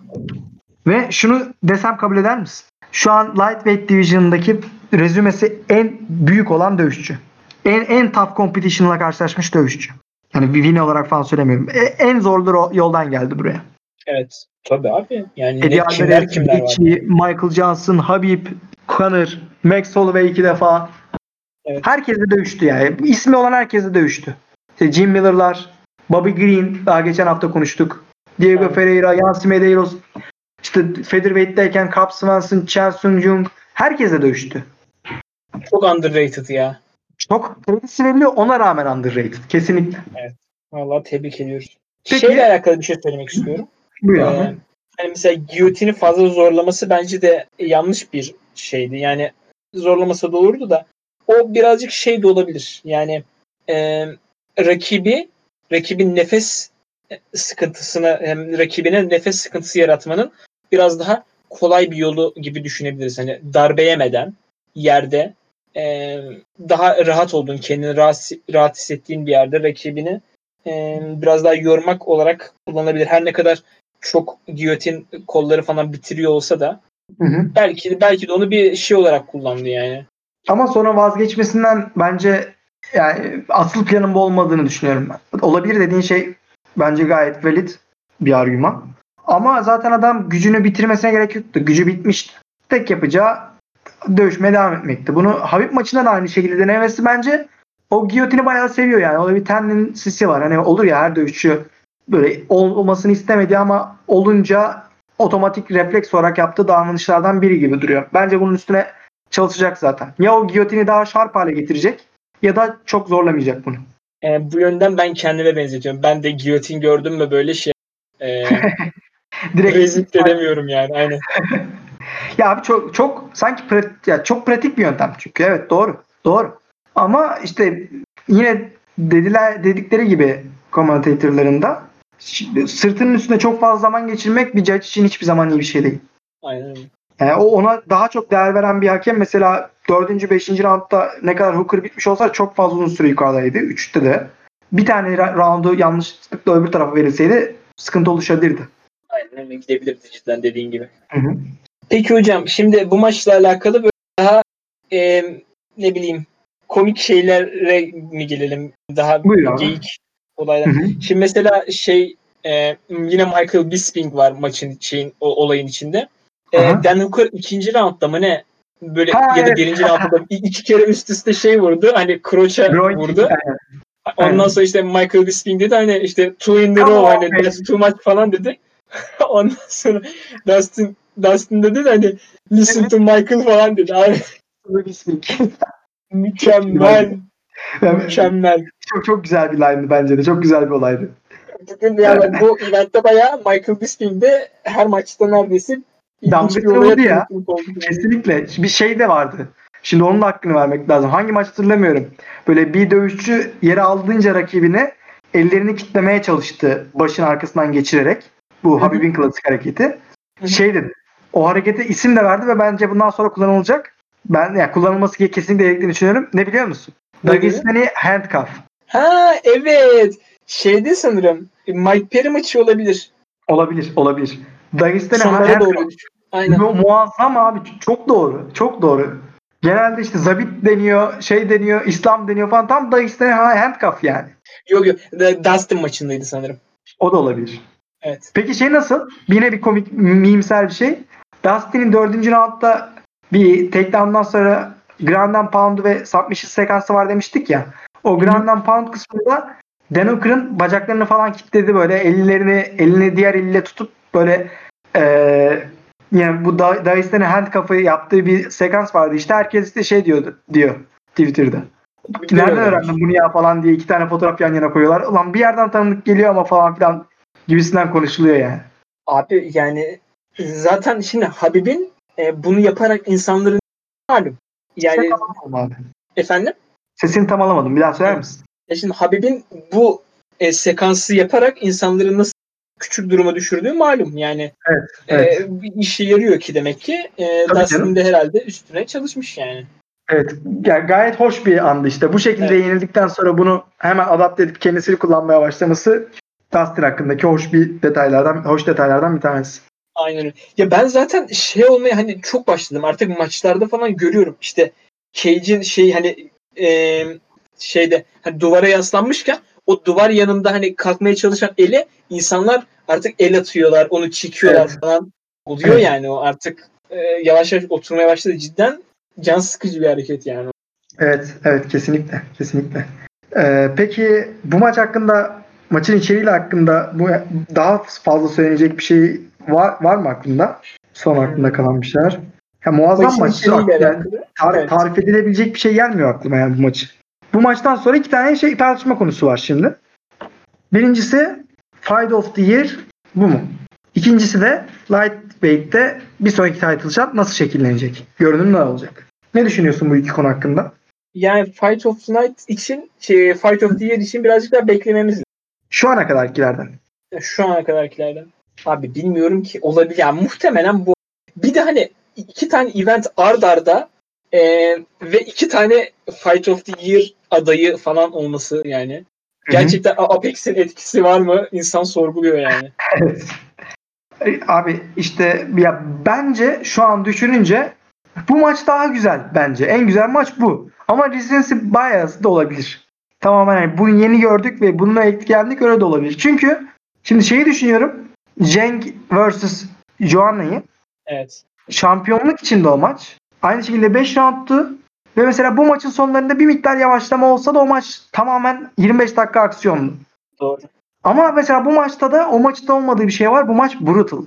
Ve şunu desem kabul eder misin? Şu an Lightweight Division'daki rezümesi en büyük olan dövüşçü. En en tough competition'la karşılaşmış dövüşçü. Yani win olarak falan söylemiyorum. E- en zorlu yoldan geldi buraya.
Evet. Tabii abi. Yani
Eddie
ne, kimler
Alvarez,
kimler var.
Michael Johnson, Habib, Conor, Max Holloway iki defa.
Evet.
Herkesle dövüştü yani. İsmi olan herkesle dövüştü. İşte Jim Miller'lar, Bobby Green daha geçen hafta konuştuk. Diego
Evet.
Ferreira, Yancy Medeiros, işte Featherweight'teyken Cap Swanson, Chen Sung Jung herkesle dövüştü.
Çok underrated ya.
Çok kredisi veriliyor ona rağmen underrated. Kesinlikle.
Vallahi tebrik ediyoruz.
Peki.
Şeyle alakalı bir şey söylemek istiyorum.
Buyur
Ee,
abi.
hani mesela giyotini fazla zorlaması bence de yanlış bir şeydi. Yani zorlamasa da olurdu da o birazcık şey de olabilir. Yani e, rakibi rakibin nefes sıkıntısına hem rakibine nefes sıkıntısı yaratmanın biraz daha kolay bir yolu gibi düşünebiliriz. Hani darbe yemeden yerde e, daha rahat olduğun, kendini rahat, rahat hissettiğin bir yerde rakibini e, biraz daha yormak olarak kullanabilir. Her ne kadar çok giyotin kolları falan bitiriyor olsa da
Hı hı.
belki belki de onu bir şey olarak kullandı yani.
Ama sonra vazgeçmesinden bence yani asıl planın bu olmadığını düşünüyorum ben. Olabilir dediğin şey bence gayet valid bir argüman. Ama zaten adam gücünü bitirmesine gerek yoktu. Gücü bitmişti. Tek yapacağı dövüşmeye devam etmekti. Bunu Habib maçında da aynı şekilde denemesi bence o giyotini bayağı seviyor yani. Orada bir tendensisi var. Hani olur ya her dövüşçü böyle ol- olmasını istemedi ama olunca otomatik refleks olarak yaptığı davranışlardan biri gibi duruyor. Bence bunun üstüne çalışacak zaten. Ya o giyotini daha şarp hale getirecek ya da çok zorlamayacak bunu.
E, bu yönden ben kendime benzetiyorum. Ben de giyotin gördüm mü böyle şey e,
Direkt
rezil edemiyorum yani. Aynen.
Ya abi çok çok sanki pratik, ya çok pratik bir yöntem çünkü evet doğru. Doğru. Ama işte yine dediler dedikleri gibi komentatörlerinde sırtının üstünde çok fazla zaman geçirmek bir judge için hiçbir zaman iyi bir şey değil.
Aynen.
Yani o ona daha çok değer veren bir hakem mesela 4. 5. roundda ne kadar hooker bitmiş olsa çok fazla uzun süre yukarıdaydı. 3'te de. Bir tane roundu yanlışlıkla öbür tarafa verilseydi sıkıntı oluşabilirdi.
Aynen öyle gidebilirdi cidden dediğin gibi.
Hı hı.
Peki hocam şimdi bu maçla alakalı böyle daha e, ne bileyim komik şeylere mi gelelim? Daha
Buyur
geyik olaylar.
Hı hı.
Şimdi mesela şey e, yine Michael Bisping var maçın şeyin o olayın içinde. E,
Aha.
Dan Hooker ikinci roundda mı ne? Böyle
Ha,
ya da
evet.
birinci roundda da i- iki kere üst üste şey vurdu. Hani kroça vurdu. Ondan
Aynen.
sonra işte Michael Bisping dedi hani işte two in the row hani
evet.
that's too much falan dedi. Ondan sonra Dustin Dustin dedi de hani listen
Evet.
to Michael falan dedi. Abi
Bismillah.
mükemmel. Mükemmel.
çok çok güzel bir line'dı bence de. Çok güzel bir olaydı.
Bugün yani bu eventte bayağı Michael Bisping de her maçta neredeyse olaya
vurdu ya.
oldu.
Kesinlikle. Bir şey de vardı. Şimdi onun da hakkını vermek lazım. Hangi maç hatırlamıyorum. Böyle bir dövüşçü yere aldığınca rakibini ellerini kitlemeye çalıştı başın arkasından geçirerek. Bu. Habib'in klasik hareketi.
hı.
Şey dedi. O harekete isim de verdi ve bence bundan sonra kullanılacak. Ben yani kullanılması kesinlikle gerektiğini düşünüyorum. Ne biliyor musun? Dagestani handcuff.
Ha evet. Şeyde sanırım Mike Perry maçı olabilir.
Olabilir, olabilir. Dagestani
Sonlara
handcuff.
doğru. Aynen.
Mu- muazzam abi. Çok doğru. Çok doğru. Genelde işte zabit deniyor, şey deniyor, İslam deniyor falan. Tam Dagestani handcuff yani.
Yok yok. The Dustin maçındaydı sanırım.
O da olabilir.
Evet.
Peki şey nasıl? Yine bir komik, mimsel bir şey. Dustin'in dördüncü roundda bir takedown'dan sonra Ground and Pound ve submission sekansı var demiştik ya. O Ground and Pound kısmında Dan Hooker'ın bacaklarını falan kilitledi böyle ellerini elini diğer eliyle tutup böyle eee yani bu Da- Dagestani handcuff'ı yaptığı bir sekans vardı. İşte herkes de şey diyordu diyor Twitter'da. Nereden öğrendin bunu ya falan diye iki tane fotoğraf yan yana koyuyorlar. Ulan bir yerden tanıdık geliyor ama falan filan gibisinden konuşuluyor yani.
Abi yani zaten şimdi Habib'in e, bunu yaparak insanların malum. Yani
tam alamadım abi.
efendim
Sesini tam alamadım. Bir daha söyler misin?
ya şimdi Habib'in bu e, sekansı yaparak insanları nasıl küçük duruma düşürdüğü malum. Yani
Evet,
e, bir işe yarıyor ki demek ki. E,
Tabii
Dustin
canım.
de herhalde üstüne çalışmış yani.
Evet. Yani gayet hoş bir andı işte. Bu şekilde
Evet.
yenildikten sonra bunu hemen adapte edip kendisini kullanmaya başlaması Dustin hakkındaki hoş bir detaylardan, hoş detaylardan bir tanesi.
Aynen öyle. Ya ben zaten şey olmaya hani çok başladım. Artık maçlarda falan görüyorum. İşte Cage'in şey hani e, şeyde hani duvara yaslanmışken o duvar yanında hani kalkmaya çalışan ele insanlar artık el atıyorlar, onu çekiyorlar
Evet.
falan. Oluyor
Evet.
yani o artık e, yavaş yavaş oturmaya başladı. Cidden can sıkıcı bir hareket yani.
Evet, evet kesinlikle, kesinlikle. Ee, peki bu maç hakkında, maçın içeriğiyle hakkında bu daha fazla söylenecek bir şey var, var mı aklında? Son aklında kalan bir şeyler. Ya muazzam
Maçın
maç. Yani
alakalı.
tar-
Evet.
tarif edilebilecek bir şey gelmiyor aklıma yani bu maçı. Bu maçtan sonra iki tane şey tartışma konusu var şimdi. Birincisi Fight of the Year bu mu? İkincisi de Lightweight'te bir sonraki title shot nasıl şekillenecek? Görünüm ne olacak? Ne düşünüyorsun bu iki konu hakkında?
Yani Fight of the Night için şey, Fight of the Year için birazcık daha beklememiz lazım.
Şu ana kadarkilerden.
Şu ana kadarkilerden. Abi bilmiyorum ki olabilir. Yani muhtemelen bu. Bir de hani iki tane event ard arda Ee, ve iki tane Fight of the Year adayı falan olması yani. Gerçekten Apex'in etkisi var mı? İnsan sorguluyor yani.
Evet. E, Abi işte ya bence şu an düşününce bu maç daha güzel bence. En güzel maç bu. Ama recency bias da olabilir. Tamamen yani bunu yeni gördük ve bununla etkilendik öyle de olabilir. Çünkü şimdi şeyi düşünüyorum. Cenk vs. Joanna'yı
Evet.
şampiyonluk içinde o maç. Aynı şekilde 5 roundtu. Ve mesela bu maçın sonlarında bir miktar yavaşlama olsa da o maç tamamen 25 dakika aksiyondu.
Doğru.
Ama mesela bu maçta da o maçta olmadığı bir şey var. Bu maç brutal.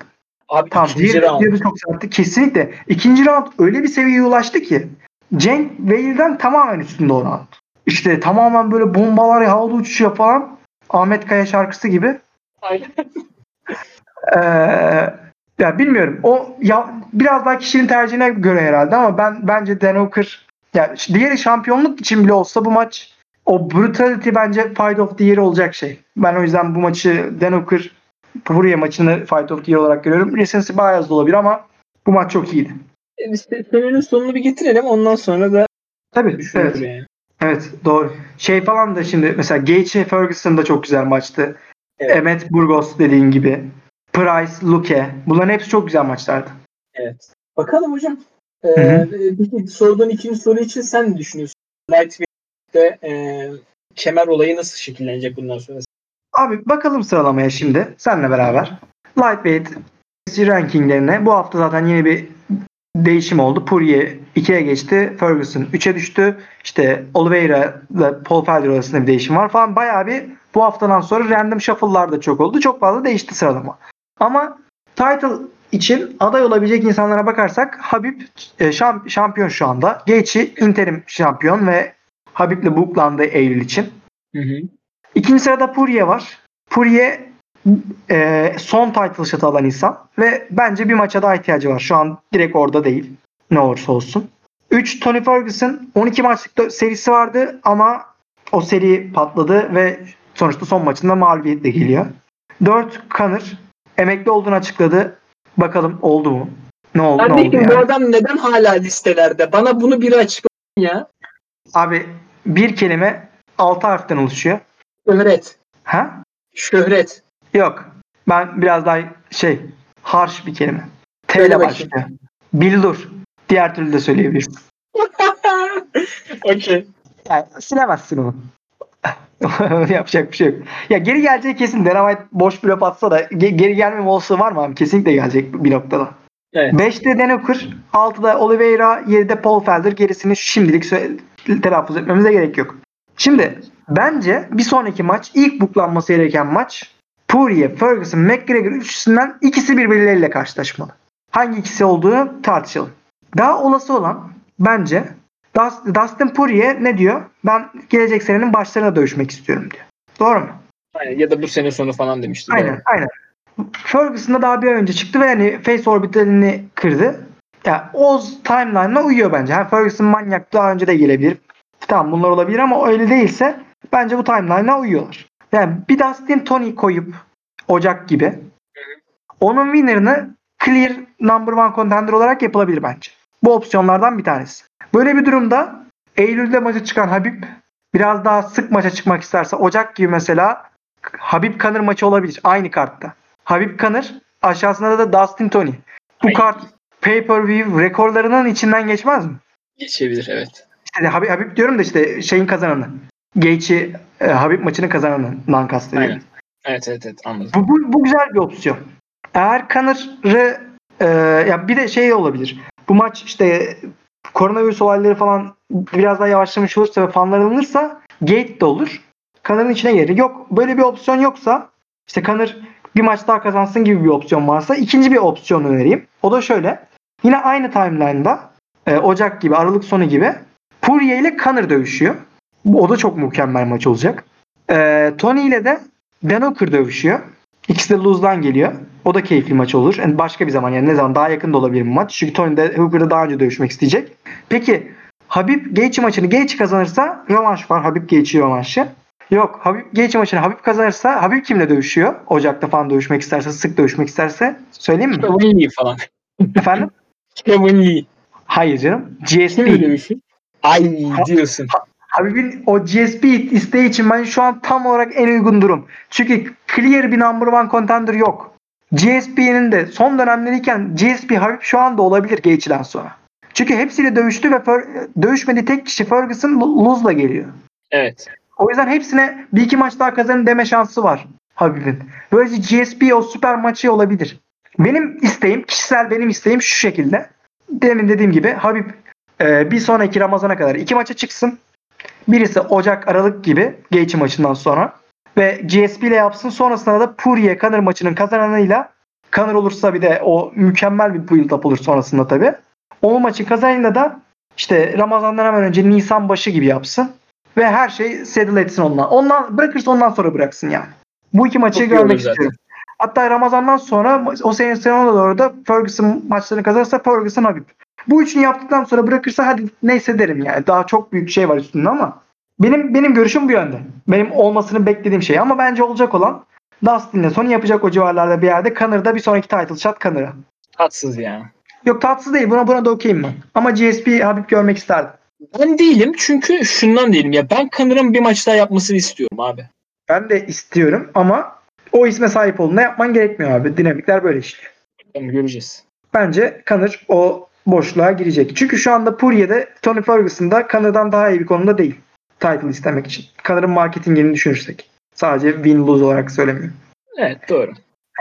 Abi
Tamam
ikinci
diğeri,
round.
diğeri çok sertti. Kesinlikle. İkinci round öyle bir seviyeye ulaştı ki Cenk Veil'den tamamen üstünde o round. İşte tamamen böyle bombalar havada uçuşuyor falan. Ahmet Kaya şarkısı gibi.
Aynen.
Ee, ya bilmiyorum. O ya biraz daha kişinin tercihine göre herhalde ama ben bence Dan Hooker ya diğeri şampiyonluk için bile olsa bu maç o brutality bence Fight of the Year olacak şey. Ben o yüzden bu maçı Dan Hooker Fury maçını Fight of the Year olarak görüyorum. Recency bias da olabilir ama bu maç çok iyiydi.
E, senenin sonunu bir getirelim ondan sonra da
Tabii. Evet.
yani.
Evet doğru. Şey falan da şimdi mesela Gaethje Ferguson da çok güzel maçtı.
Evet.
Emmet Burgos dediğin gibi. Price, Luke. Bunların hepsi çok güzel maçlardı.
Evet. Bakalım hocam. Ee, peki sorduğun ikinci soru için sen ne düşünüyorsun? Lightweight'te e, kemer olayı nasıl şekillenecek bundan sonra?
Abi bakalım sıralamaya şimdi seninle beraber. Lightweight rankinglerine bu hafta zaten yeni bir değişim oldu. Poirier 2'ye geçti. Ferguson 3'e düştü. İşte Oliveira ile Paul Felder arasında bir değişim var falan. Bayağı bir bu haftadan sonra random shuffle'lar da çok oldu. Çok fazla değişti sıralama. Ama title için aday olabilecek insanlara bakarsak Habib e, şamp- şampiyon şu anda. Gaethje interim şampiyon ve Habib'le booklandı Eylül için.
Hı hı.
İkinci sırada Poirier var. Poirier e, son title shot alan insan ve bence bir maça daha ihtiyacı var. Şu an direkt orada değil. Ne olursa olsun. 3 Tony Ferguson 12 maçlık serisi vardı ama o seri patladı ve sonuçta son maçında mağlubiyetle geliyor. 4 Conor emekli olduğunu açıkladı. Bakalım oldu mu? Ne oldu? Ne oldu
Kardeşim bu
yani?
adam neden hala listelerde? Bana bunu biri açıklasın ya.
Abi bir kelime 6 harften oluşuyor.
Şöhret.
Ha?
Şöhret.
Yok. Ben biraz daha şey harsh bir kelime. T ile başlıyor. Bildur. Diğer türlü de söyleyebilirsin.
Okey.
Yani silemezsin onu. Yapacak bir şey yok. Ya geri gelecek kesin. Dana White boş bir laf atsa da ge- geri gelmeme olsa var mı abi? Kesinlikle gelecek bir noktada.
Evet.
5'te Dan Hooker, 6'da Oliveira, 7'de Paul Felder. Gerisini şimdilik telaffuz etmemize gerek yok. Şimdi bence bir sonraki maç ilk buklanması gereken maç Poirier, Ferguson, McGregor üçlüsünden ikisi birbirleriyle karşılaşmalı. Hangi ikisi olduğunu tartışalım. Daha olası olan bence Dustin Poirier ne diyor? Ben gelecek senenin başlarına dövüşmek istiyorum diyor. Doğru mu?
Aynen. Ya da bu sene sonu falan demişti.
Aynen,
Doğru.
aynen. Ferguson da daha bir önce çıktı ve yani face orbitalini kırdı. Ya o timeline'la uyuyor bence. Ha, Ferguson manyak daha önce de gelebilir. Tamam bunlar olabilir ama öyle değilse bence bu timeline'la uyuyorlar. Yani bir Dustin Tony koyup Ocak gibi onun winner'ını clear number one contender olarak yapılabilir bence. Bu opsiyonlardan bir tanesi. Böyle bir durumda Eylül'de maça çıkan Habib biraz daha sık maça çıkmak isterse Ocak gibi mesela Habib Kanır maçı olabilir aynı kartta. Habib Kanır aşağısında da Dustin Tony. Bu
Ay.
kart pay-per-view rekorlarının içinden geçmez mi?
Geçebilir evet.
İşte Habib, Habib diyorum da işte şeyin kazananı. Gaethje e, Habib maçının kazananı kastediyorum.
Aynen. Evet evet evet anladım.
Bu, bu, bu güzel bir opsiyon. Eğer Kanır'ı e, ya bir de şey olabilir. Bu maç işte koronavirüs olayları falan biraz daha yavaşlamış olursa ve fanlar alınırsa Gate de olur. Kanır'ın içine gelir. Yok böyle bir opsiyon yoksa işte Kanır bir maç daha kazansın gibi bir opsiyon varsa ikinci bir opsiyon önereyim. O da şöyle. Yine aynı timeline'da e, Ocak gibi Aralık sonu gibi Poirier ile Kanır dövüşüyor. O da çok mükemmel maç olacak. E, Tony ile de Dan Hooker dövüşüyor. İkisi de lose'dan geliyor. O da keyifli maç olur. Yani başka bir zaman yani ne zaman daha yakın da olabilir bu maç. Çünkü Tony de Hooker'da daha önce dövüşmek isteyecek. Peki Habib Gaethje maçını Gaethje kazanırsa rövanş var. Habib Gaethje rövanşı. Yok Habib Gaethje maçını Habib kazanırsa Habib kimle dövüşüyor? Ocak'ta falan dövüşmek isterse, sık dövüşmek isterse söyleyeyim mi?
Kevin Lee falan.
Efendim?
Kevin Lee.
Hayır canım. GSP.
bir şey? Ay diyorsun.
Habib'in o GSP isteği için ben şu an tam olarak en uygun durum. Çünkü clear bir number one contender yok. GSP'nin de son dönemleriyken GSP Habib şu anda olabilir Gage'den sonra. Çünkü hepsiyle dövüştü ve Fer- dövüşmediği tek kişi Ferguson Luz'la geliyor.
Evet.
O yüzden hepsine bir iki maç daha kazanın deme şansı var Habib'in. Böylece GSP o süper maçı olabilir. Benim isteğim, kişisel benim isteğim şu şekilde. Demin dediğim gibi Habib e, bir sonraki Ramazan'a kadar iki maça çıksın. Birisi Ocak Aralık gibi Gaethje maçından sonra ve GSP ile yapsın. Sonrasında da Poirier Kanır maçının kazananıyla Kanır olursa bir de o mükemmel bir build up olur sonrasında tabi. O maçın kazananıyla da işte Ramazan'dan hemen önce Nisan başı gibi yapsın ve her şey settle etsin ondan. Ondan bırakırsa ondan sonra bıraksın yani. Bu iki maçı
Çok
görmek istiyorum. Hatta Ramazan'dan sonra o senin sonuna doğru da Ferguson maçlarını kazanırsa Ferguson Habib. Bu üçünü yaptıktan sonra bırakırsa hadi neyse derim yani. Daha çok büyük şey var üstünde ama benim benim görüşüm bu yönde. Benim olmasını beklediğim şey ama bence olacak olan Dustin'le Sony yapacak o civarlarda bir yerde Connor'da bir sonraki title shot Connor'a.
Tatsız ya.
Yok tatsız değil buna buna da okeyim ben. Ama GSP Habib görmek isterdim.
Ben değilim çünkü şundan değilim ya. Ben Connor'ın bir maç daha yapmasını istiyorum abi.
Ben de istiyorum ama o isme sahip olduğunda yapman gerekmiyor abi. Dinamikler böyle işliyor.
Bakalım göreceğiz.
Bence Conor o boşluğa girecek. Çünkü şu anda Poirier'de Tony Ferguson'da Connor'dan daha iyi bir konumda değil. Title istemek için. Connor'ın marketingini düşünürsek. Sadece win-lose olarak söylemiyorum.
Evet doğru.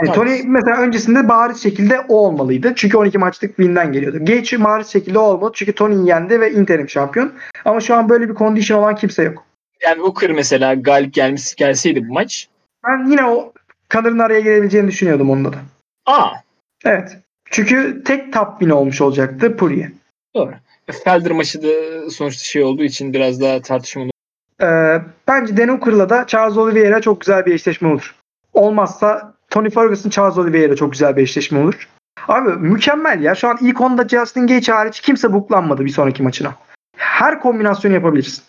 Yani. Tony mesela öncesinde bariz şekilde o olmalıydı. Çünkü 12 maçlık win'den geliyordu. Gaethje bariz şekilde o olmadı. Çünkü Tony yendi ve interim şampiyon. Ama şu an böyle bir condition olan kimse yok.
Yani Hooker mesela galip gelmiş gelseydi bu maç.
Ben yine o Connor'ın araya girebileceğini düşünüyordum onda da.
Aa
Evet. Çünkü tek top win olmuş olacaktı Poirier.
doğru. Felder maçı da sonuçta şey olduğu için biraz daha tartışmalı.
Ee, bence Dan Hooker'la da Charles Oliveira çok güzel bir eşleşme olur. Olmazsa Tony Ferguson Charles Oliveira çok güzel bir eşleşme olur. Abi mükemmel ya. Şu an ilk onda Justin Gaethje hariç kimse buklanmadı bir sonraki maçına. Her kombinasyonu yapabilirsin.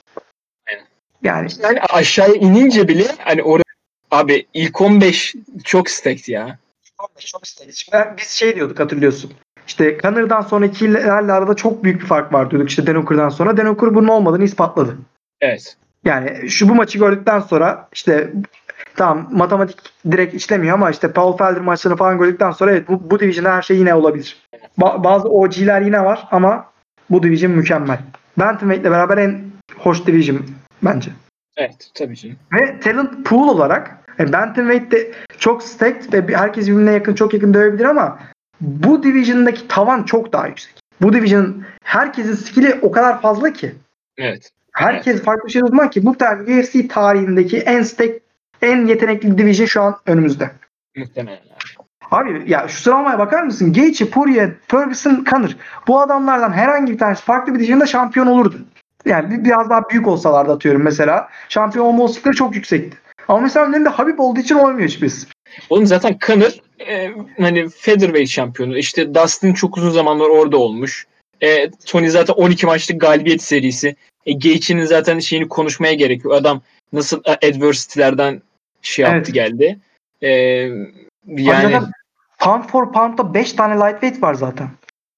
Aynen.
Yani
Yani aşağıya inince bile hani orada abi ilk 15 çok stacked ya.
çok isteriz. Ben- Biz şey diyorduk hatırlıyorsun. İşte Connor'dan sonrakilerle arada çok büyük bir fark var diyorduk işte Dan Hooker'dan sonra. Dan Hooker bunun olmadığını ispatladı.
Evet.
Yani şu bu maçı gördükten sonra işte tamam matematik direkt işlemiyor ama işte Paul Felder maçlarını falan gördükten sonra evet bu, bu division'da her şey yine olabilir. Ba- bazı OG'ler yine var ama bu division mükemmel. Bantamweight'le beraber en hoş division bence.
Evet tabii canım.
Ve talent pool olarak yani Bantamweight de çok stacked ve herkes birbirine yakın çok yakın dövebilir ama bu division'daki tavan çok daha yüksek. Bu division herkesin skill'i o kadar fazla ki.
Evet.
Herkes farklı bir şey uzman ki bu tane UFC tarihindeki en stack, en yetenekli division şu an önümüzde.
Muhtemelen. abi.
Abi ya şu sıralamaya bakar mısın? Gaethje, Poirier, Ferguson, Conor. Bu adamlardan herhangi bir tanesi farklı bir division'da şampiyon olurdu. Yani bir- biraz daha büyük olsalardı atıyorum mesela. Şampiyon olma olasılıkları çok yüksekti. Ama mesela önlerinde Habib olduğu için olmuyor hiçbirisi.
Oğlum zaten Conor e, hani featherweight şampiyonu. İşte Dustin çok uzun zamanlar orada olmuş. E, Tony zaten 12 maçlık galibiyet serisi. E, Gaethje'nin zaten şeyini konuşmaya gerek yok. Adam nasıl e, adversity'lerden şey yaptı
Evet.
geldi. E,
Yani...
yani
pound for pound'da 5 tane lightweight var zaten.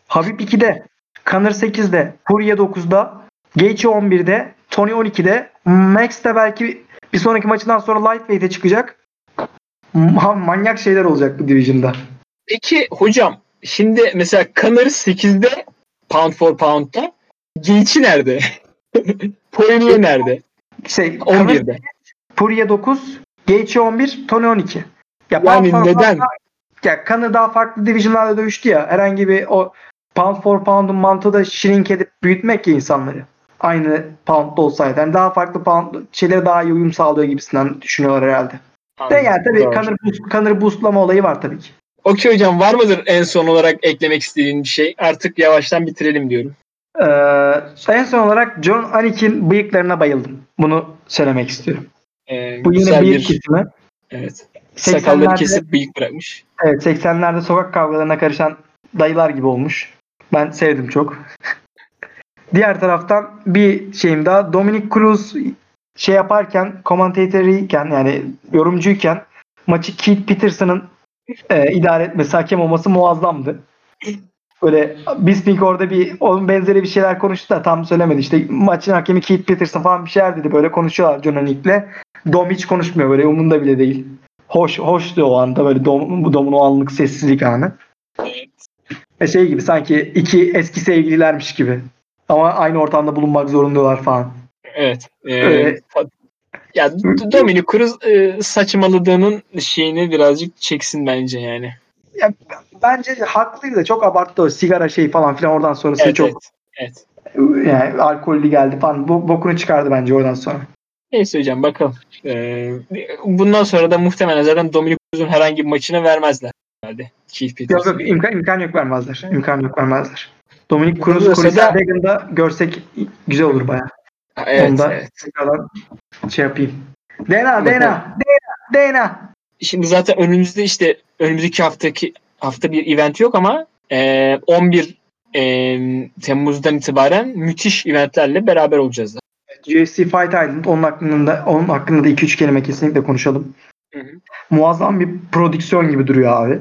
Habib 2'de, Conor 8'de, Poirier 9'da, Gaethje 11'de, Tony 12'de, Max de belki bir sonraki maçından sonra lightweight'e çıkacak. Ma- manyak şeyler olacak bu division'da.
peki hocam şimdi mesela Conor 8'de pound for pound'da Gaethje nerede? Poirier nerede?
Şey, Conor
11'de.
Poirier 9, Gaethje 11, Tony 12. Ya
Yani
pound
neden?
pound'da- Ya Conor daha farklı division'larda dövüştü ya. Herhangi bir o pound for pound'un mantığı da shrink edip büyütmek ya insanları. Aynı pound'da olsaydı. Yani daha farklı pound şeylere daha iyi uyum sağlıyor gibisinden düşünüyorlar herhalde. De yani tabii
Doğru.
Conor, boost, Conor boostlama olayı var tabii ki.
Okey hocam var mıdır en son olarak eklemek istediğin bir şey? Artık yavaştan bitirelim diyorum.
Ee, en son olarak John Anik'in bıyıklarına bayıldım. Bunu söylemek istiyorum.
Ee,
Bu yine
güzel
bıyık
bir
kesimi.
evet.
80'lerde
Sakalları kesip bıyık bırakmış.
Evet 80'lerde sokak kavgalarına karışan dayılar gibi olmuş. Ben sevdim çok. Diğer taraftan bir şeyim daha. Dominic Cruz şey yaparken, komantatörüyken yani yorumcuyken maçı Keith Peterson'ın e, idare etmesi, hakem olması muazzamdı. Böyle Bisping orada bir onun benzeri bir şeyler konuştu da tam söylemedi. İşte maçın hakemi Keith Peterson falan bir şeyler dedi. Böyle konuşuyorlar John Nick'le. Dom hiç konuşmuyor böyle umunda bile değil. Hoş, hoştu o anda böyle Dom, Dom'un o anlık sessizlik anı. E şey gibi sanki iki eski sevgililermiş gibi. Ama aynı ortamda bulunmak zorundalar falan.
Evet. Ee,
Evet.
Ya Dominic Cruz e, saçmaladığının şeyini birazcık çeksin bence yani.
Bence haklıydı çok abarttı o sigara şey falan filan oradan sonrası
Evet,
çok
evet. evet.
yani alkollü geldi falan. Bu bokunu çıkardı bence oradan sonra.
Neyse hocam bakalım. Ee, bundan sonra da muhtemelen zaten Dominic Cruz'un herhangi bir maçını vermezler. Herhalde. Keith
Yok
Peterson.
yok imkan, imkan yok vermezler. İmkan yok vermezler. Dominic Cruz, Chris
da-
görsek güzel olur baya.
Evet,
Onda
evet.
tekrardan şey yapayım. Dena. Dena, Dena, Dena.
Şimdi zaten önümüzde işte önümüzdeki haftaki hafta bir event yok ama e, 11 e, Temmuz'dan itibaren müthiş eventlerle beraber olacağız.
UFC Fight Island onun hakkında onun hakkında da 2-3 kelime kesinlikle konuşalım.
Hı hı.
Muazzam bir prodüksiyon gibi duruyor abi.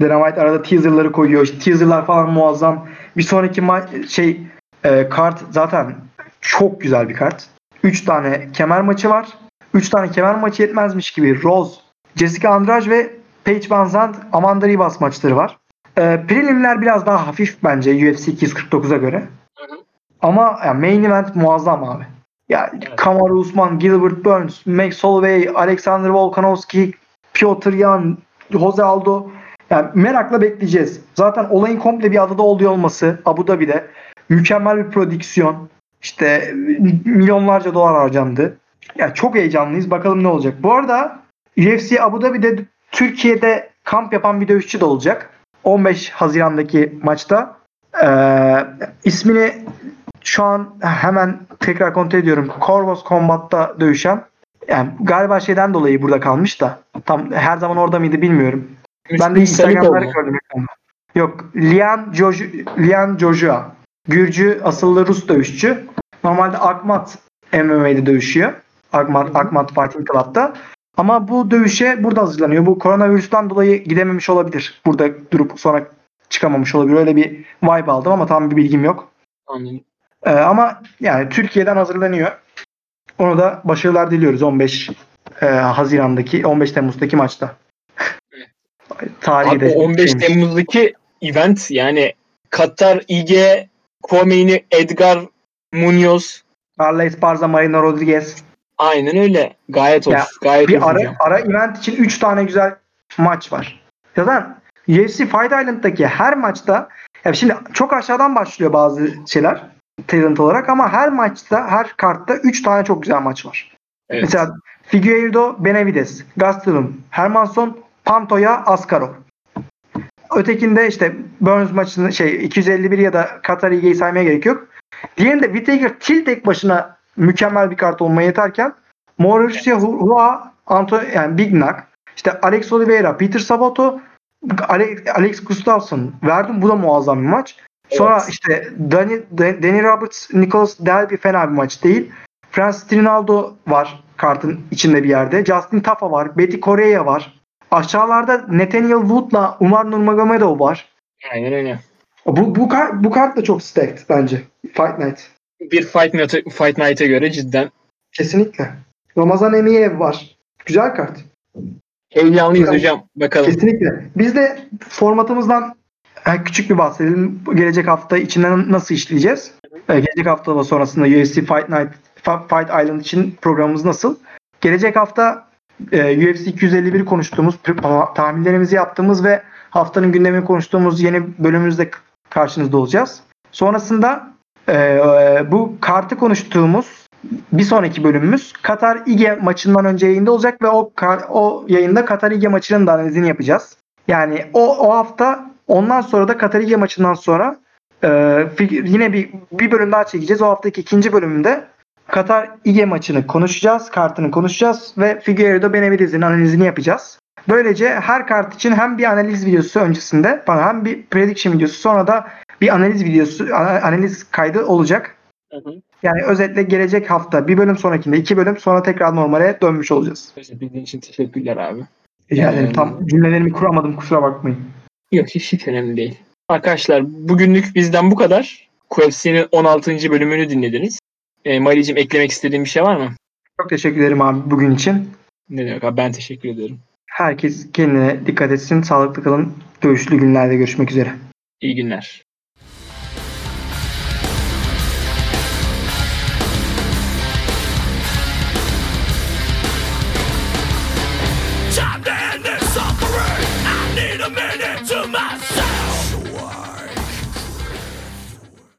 Dana White arada teaserları koyuyor. İşte teaserlar falan muazzam. Bir sonraki ma- şey e, kart zaten çok güzel bir kart. 3 tane kemer maçı var. 3 tane kemer maçı yetmezmiş gibi Rose, Jessica Andrade ve Paige Van Zandt, Amanda Ribas maçları var. E, prelimler biraz daha hafif bence UFC 249'a göre.
Hı hı.
Ama yani main event muazzam abi. Ya
Evet.
Kamaru Usman, Gilbert Burns, Max Holloway, Alexander Volkanovski, Piotr Jan, Jose Aldo. Yani merakla bekleyeceğiz. Zaten olayın komple bir adada oluyor olması Abu Dhabi'de mükemmel bir prodüksiyon. İşte milyonlarca dolar harcandı. Ya çok heyecanlıyız. Bakalım ne olacak. Bu arada UFC Abu Dhabi'de Türkiye'de kamp yapan bir dövüşçü de olacak. 15 Haziran'daki maçta. Ee, ismini şu an hemen tekrar kontrol ediyorum. Corvus Combat'ta dövüşen. Yani galiba şeyden dolayı burada kalmış da. Tam her zaman orada mıydı bilmiyorum. Ben de Instagram'ları gördüm. Yok. Lian, Joju, Lian Jojua. Gürcü asıllı Rus dövüşçü. Normalde Akmat MMA'de dövüşüyor. Akmat, Akmat Fighting Club'da. Ama bu dövüşe burada hazırlanıyor. Bu koronavirüsten dolayı gidememiş olabilir. Burada durup sonra çıkamamış olabilir. Öyle bir vibe aldım ama tam bir bilgim yok.
Anladım.
Ee, ama yani Türkiye'den hazırlanıyor. Onu da başarılar diliyoruz 15 e, Haziran'daki 15 Temmuz'daki maçta. Tarihi
Abi
de
o 15
şeymiş.
Temmuz'daki event yani Katar, İge, Khomeini, Edgar, Munoz
Carla Esparza, Marina Rodriguez.
aynen öyle. Gayet hoş.
Ya,
gayet
Bir ara,
hocam.
ara event için 3 tane güzel maç var. Zaten UFC Fight Island'daki her maçta ya şimdi çok aşağıdan başlıyor bazı şeyler talent olarak ama her maçta her kartta 3 tane çok güzel maç var.
Evet.
Mesela Figueiredo, Benavides, Gastelum, Hermanson, Pantoya, Askarov. Ötekinde işte Burns maçını şey 251 ya da Katar İG'yi saymaya gerek yok. Diğerinde Whittaker Till tek başına mükemmel bir kart olmaya yeterken Mauricio Hua, Anto yani Big Knock, işte Alex Oliveira, Peter Sabato, Alex, Alex Gustafsson verdim. Bu da muazzam bir maç. Sonra
Evet.
işte Danny, Danny Roberts, Nicholas Delby fena bir maç değil. Francis Trinaldo var kartın içinde bir yerde. Justin Tafa var. Betty Correa var. Aşağılarda Nathaniel Wood'la Umar Nurmagomedov var.
Aynen öyle.
Bu, bu, kart, bu kart da çok stacked bence. Fight Night.
Bir Fight, Night, Fight Night'a göre cidden
Kesinlikle. Ramazan Emiyev var. Güzel kart.
heyecanlıyız hocam. Bakalım.
Kesinlikle. Biz de formatımızdan küçük bir bahsedelim. Gelecek hafta içinden nasıl işleyeceğiz? E, Gelecek hafta sonrasında UFC Fight Night Fight Island için programımız nasıl? Gelecek hafta e, UFC 251 konuştuğumuz, tahminlerimizi yaptığımız ve haftanın gündemini konuştuğumuz yeni bölümümüzde karşınızda olacağız. Sonrasında e, e, bu kartı konuştuğumuz bir sonraki bölümümüz Katar İGE maçından önce yayında olacak ve o o yayında Katar İGE maçının da analizini yapacağız. Yani o o hafta ondan sonra da Katar İGE maçından sonra e, yine bir bir bölüm daha çekeceğiz. O haftaki ikinci bölümünde Katar İGE maçını konuşacağız, kartını konuşacağız ve Figueiredo Benavides'in analizini yapacağız. Böylece her kart için hem bir analiz videosu öncesinde hem bir prediction videosu sonra da bir analiz videosu ana- analiz kaydı olacak.
Hı hı.
Yani özetle gelecek hafta bir bölüm sonrakinde iki bölüm sonra tekrar normale dönmüş olacağız.
Bildiğin için teşekkürler abi.
Ederim.
Ee,
Tam cümlelerimi kuramadım kusura bakmayın.
Yok hiç, hiç önemli değil. Arkadaşlar bugünlük bizden bu kadar. QFC'nin 16. bölümünü dinlediniz. E, Mali'cim eklemek istediğin bir şey var mı?
Çok teşekkür ederim abi bugün için.
Ne demek abi ben teşekkür ederim.
Herkes kendine dikkat etsin. Sağlıklı kalın. Dövüşlü günlerde görüşmek üzere.
İyi günler.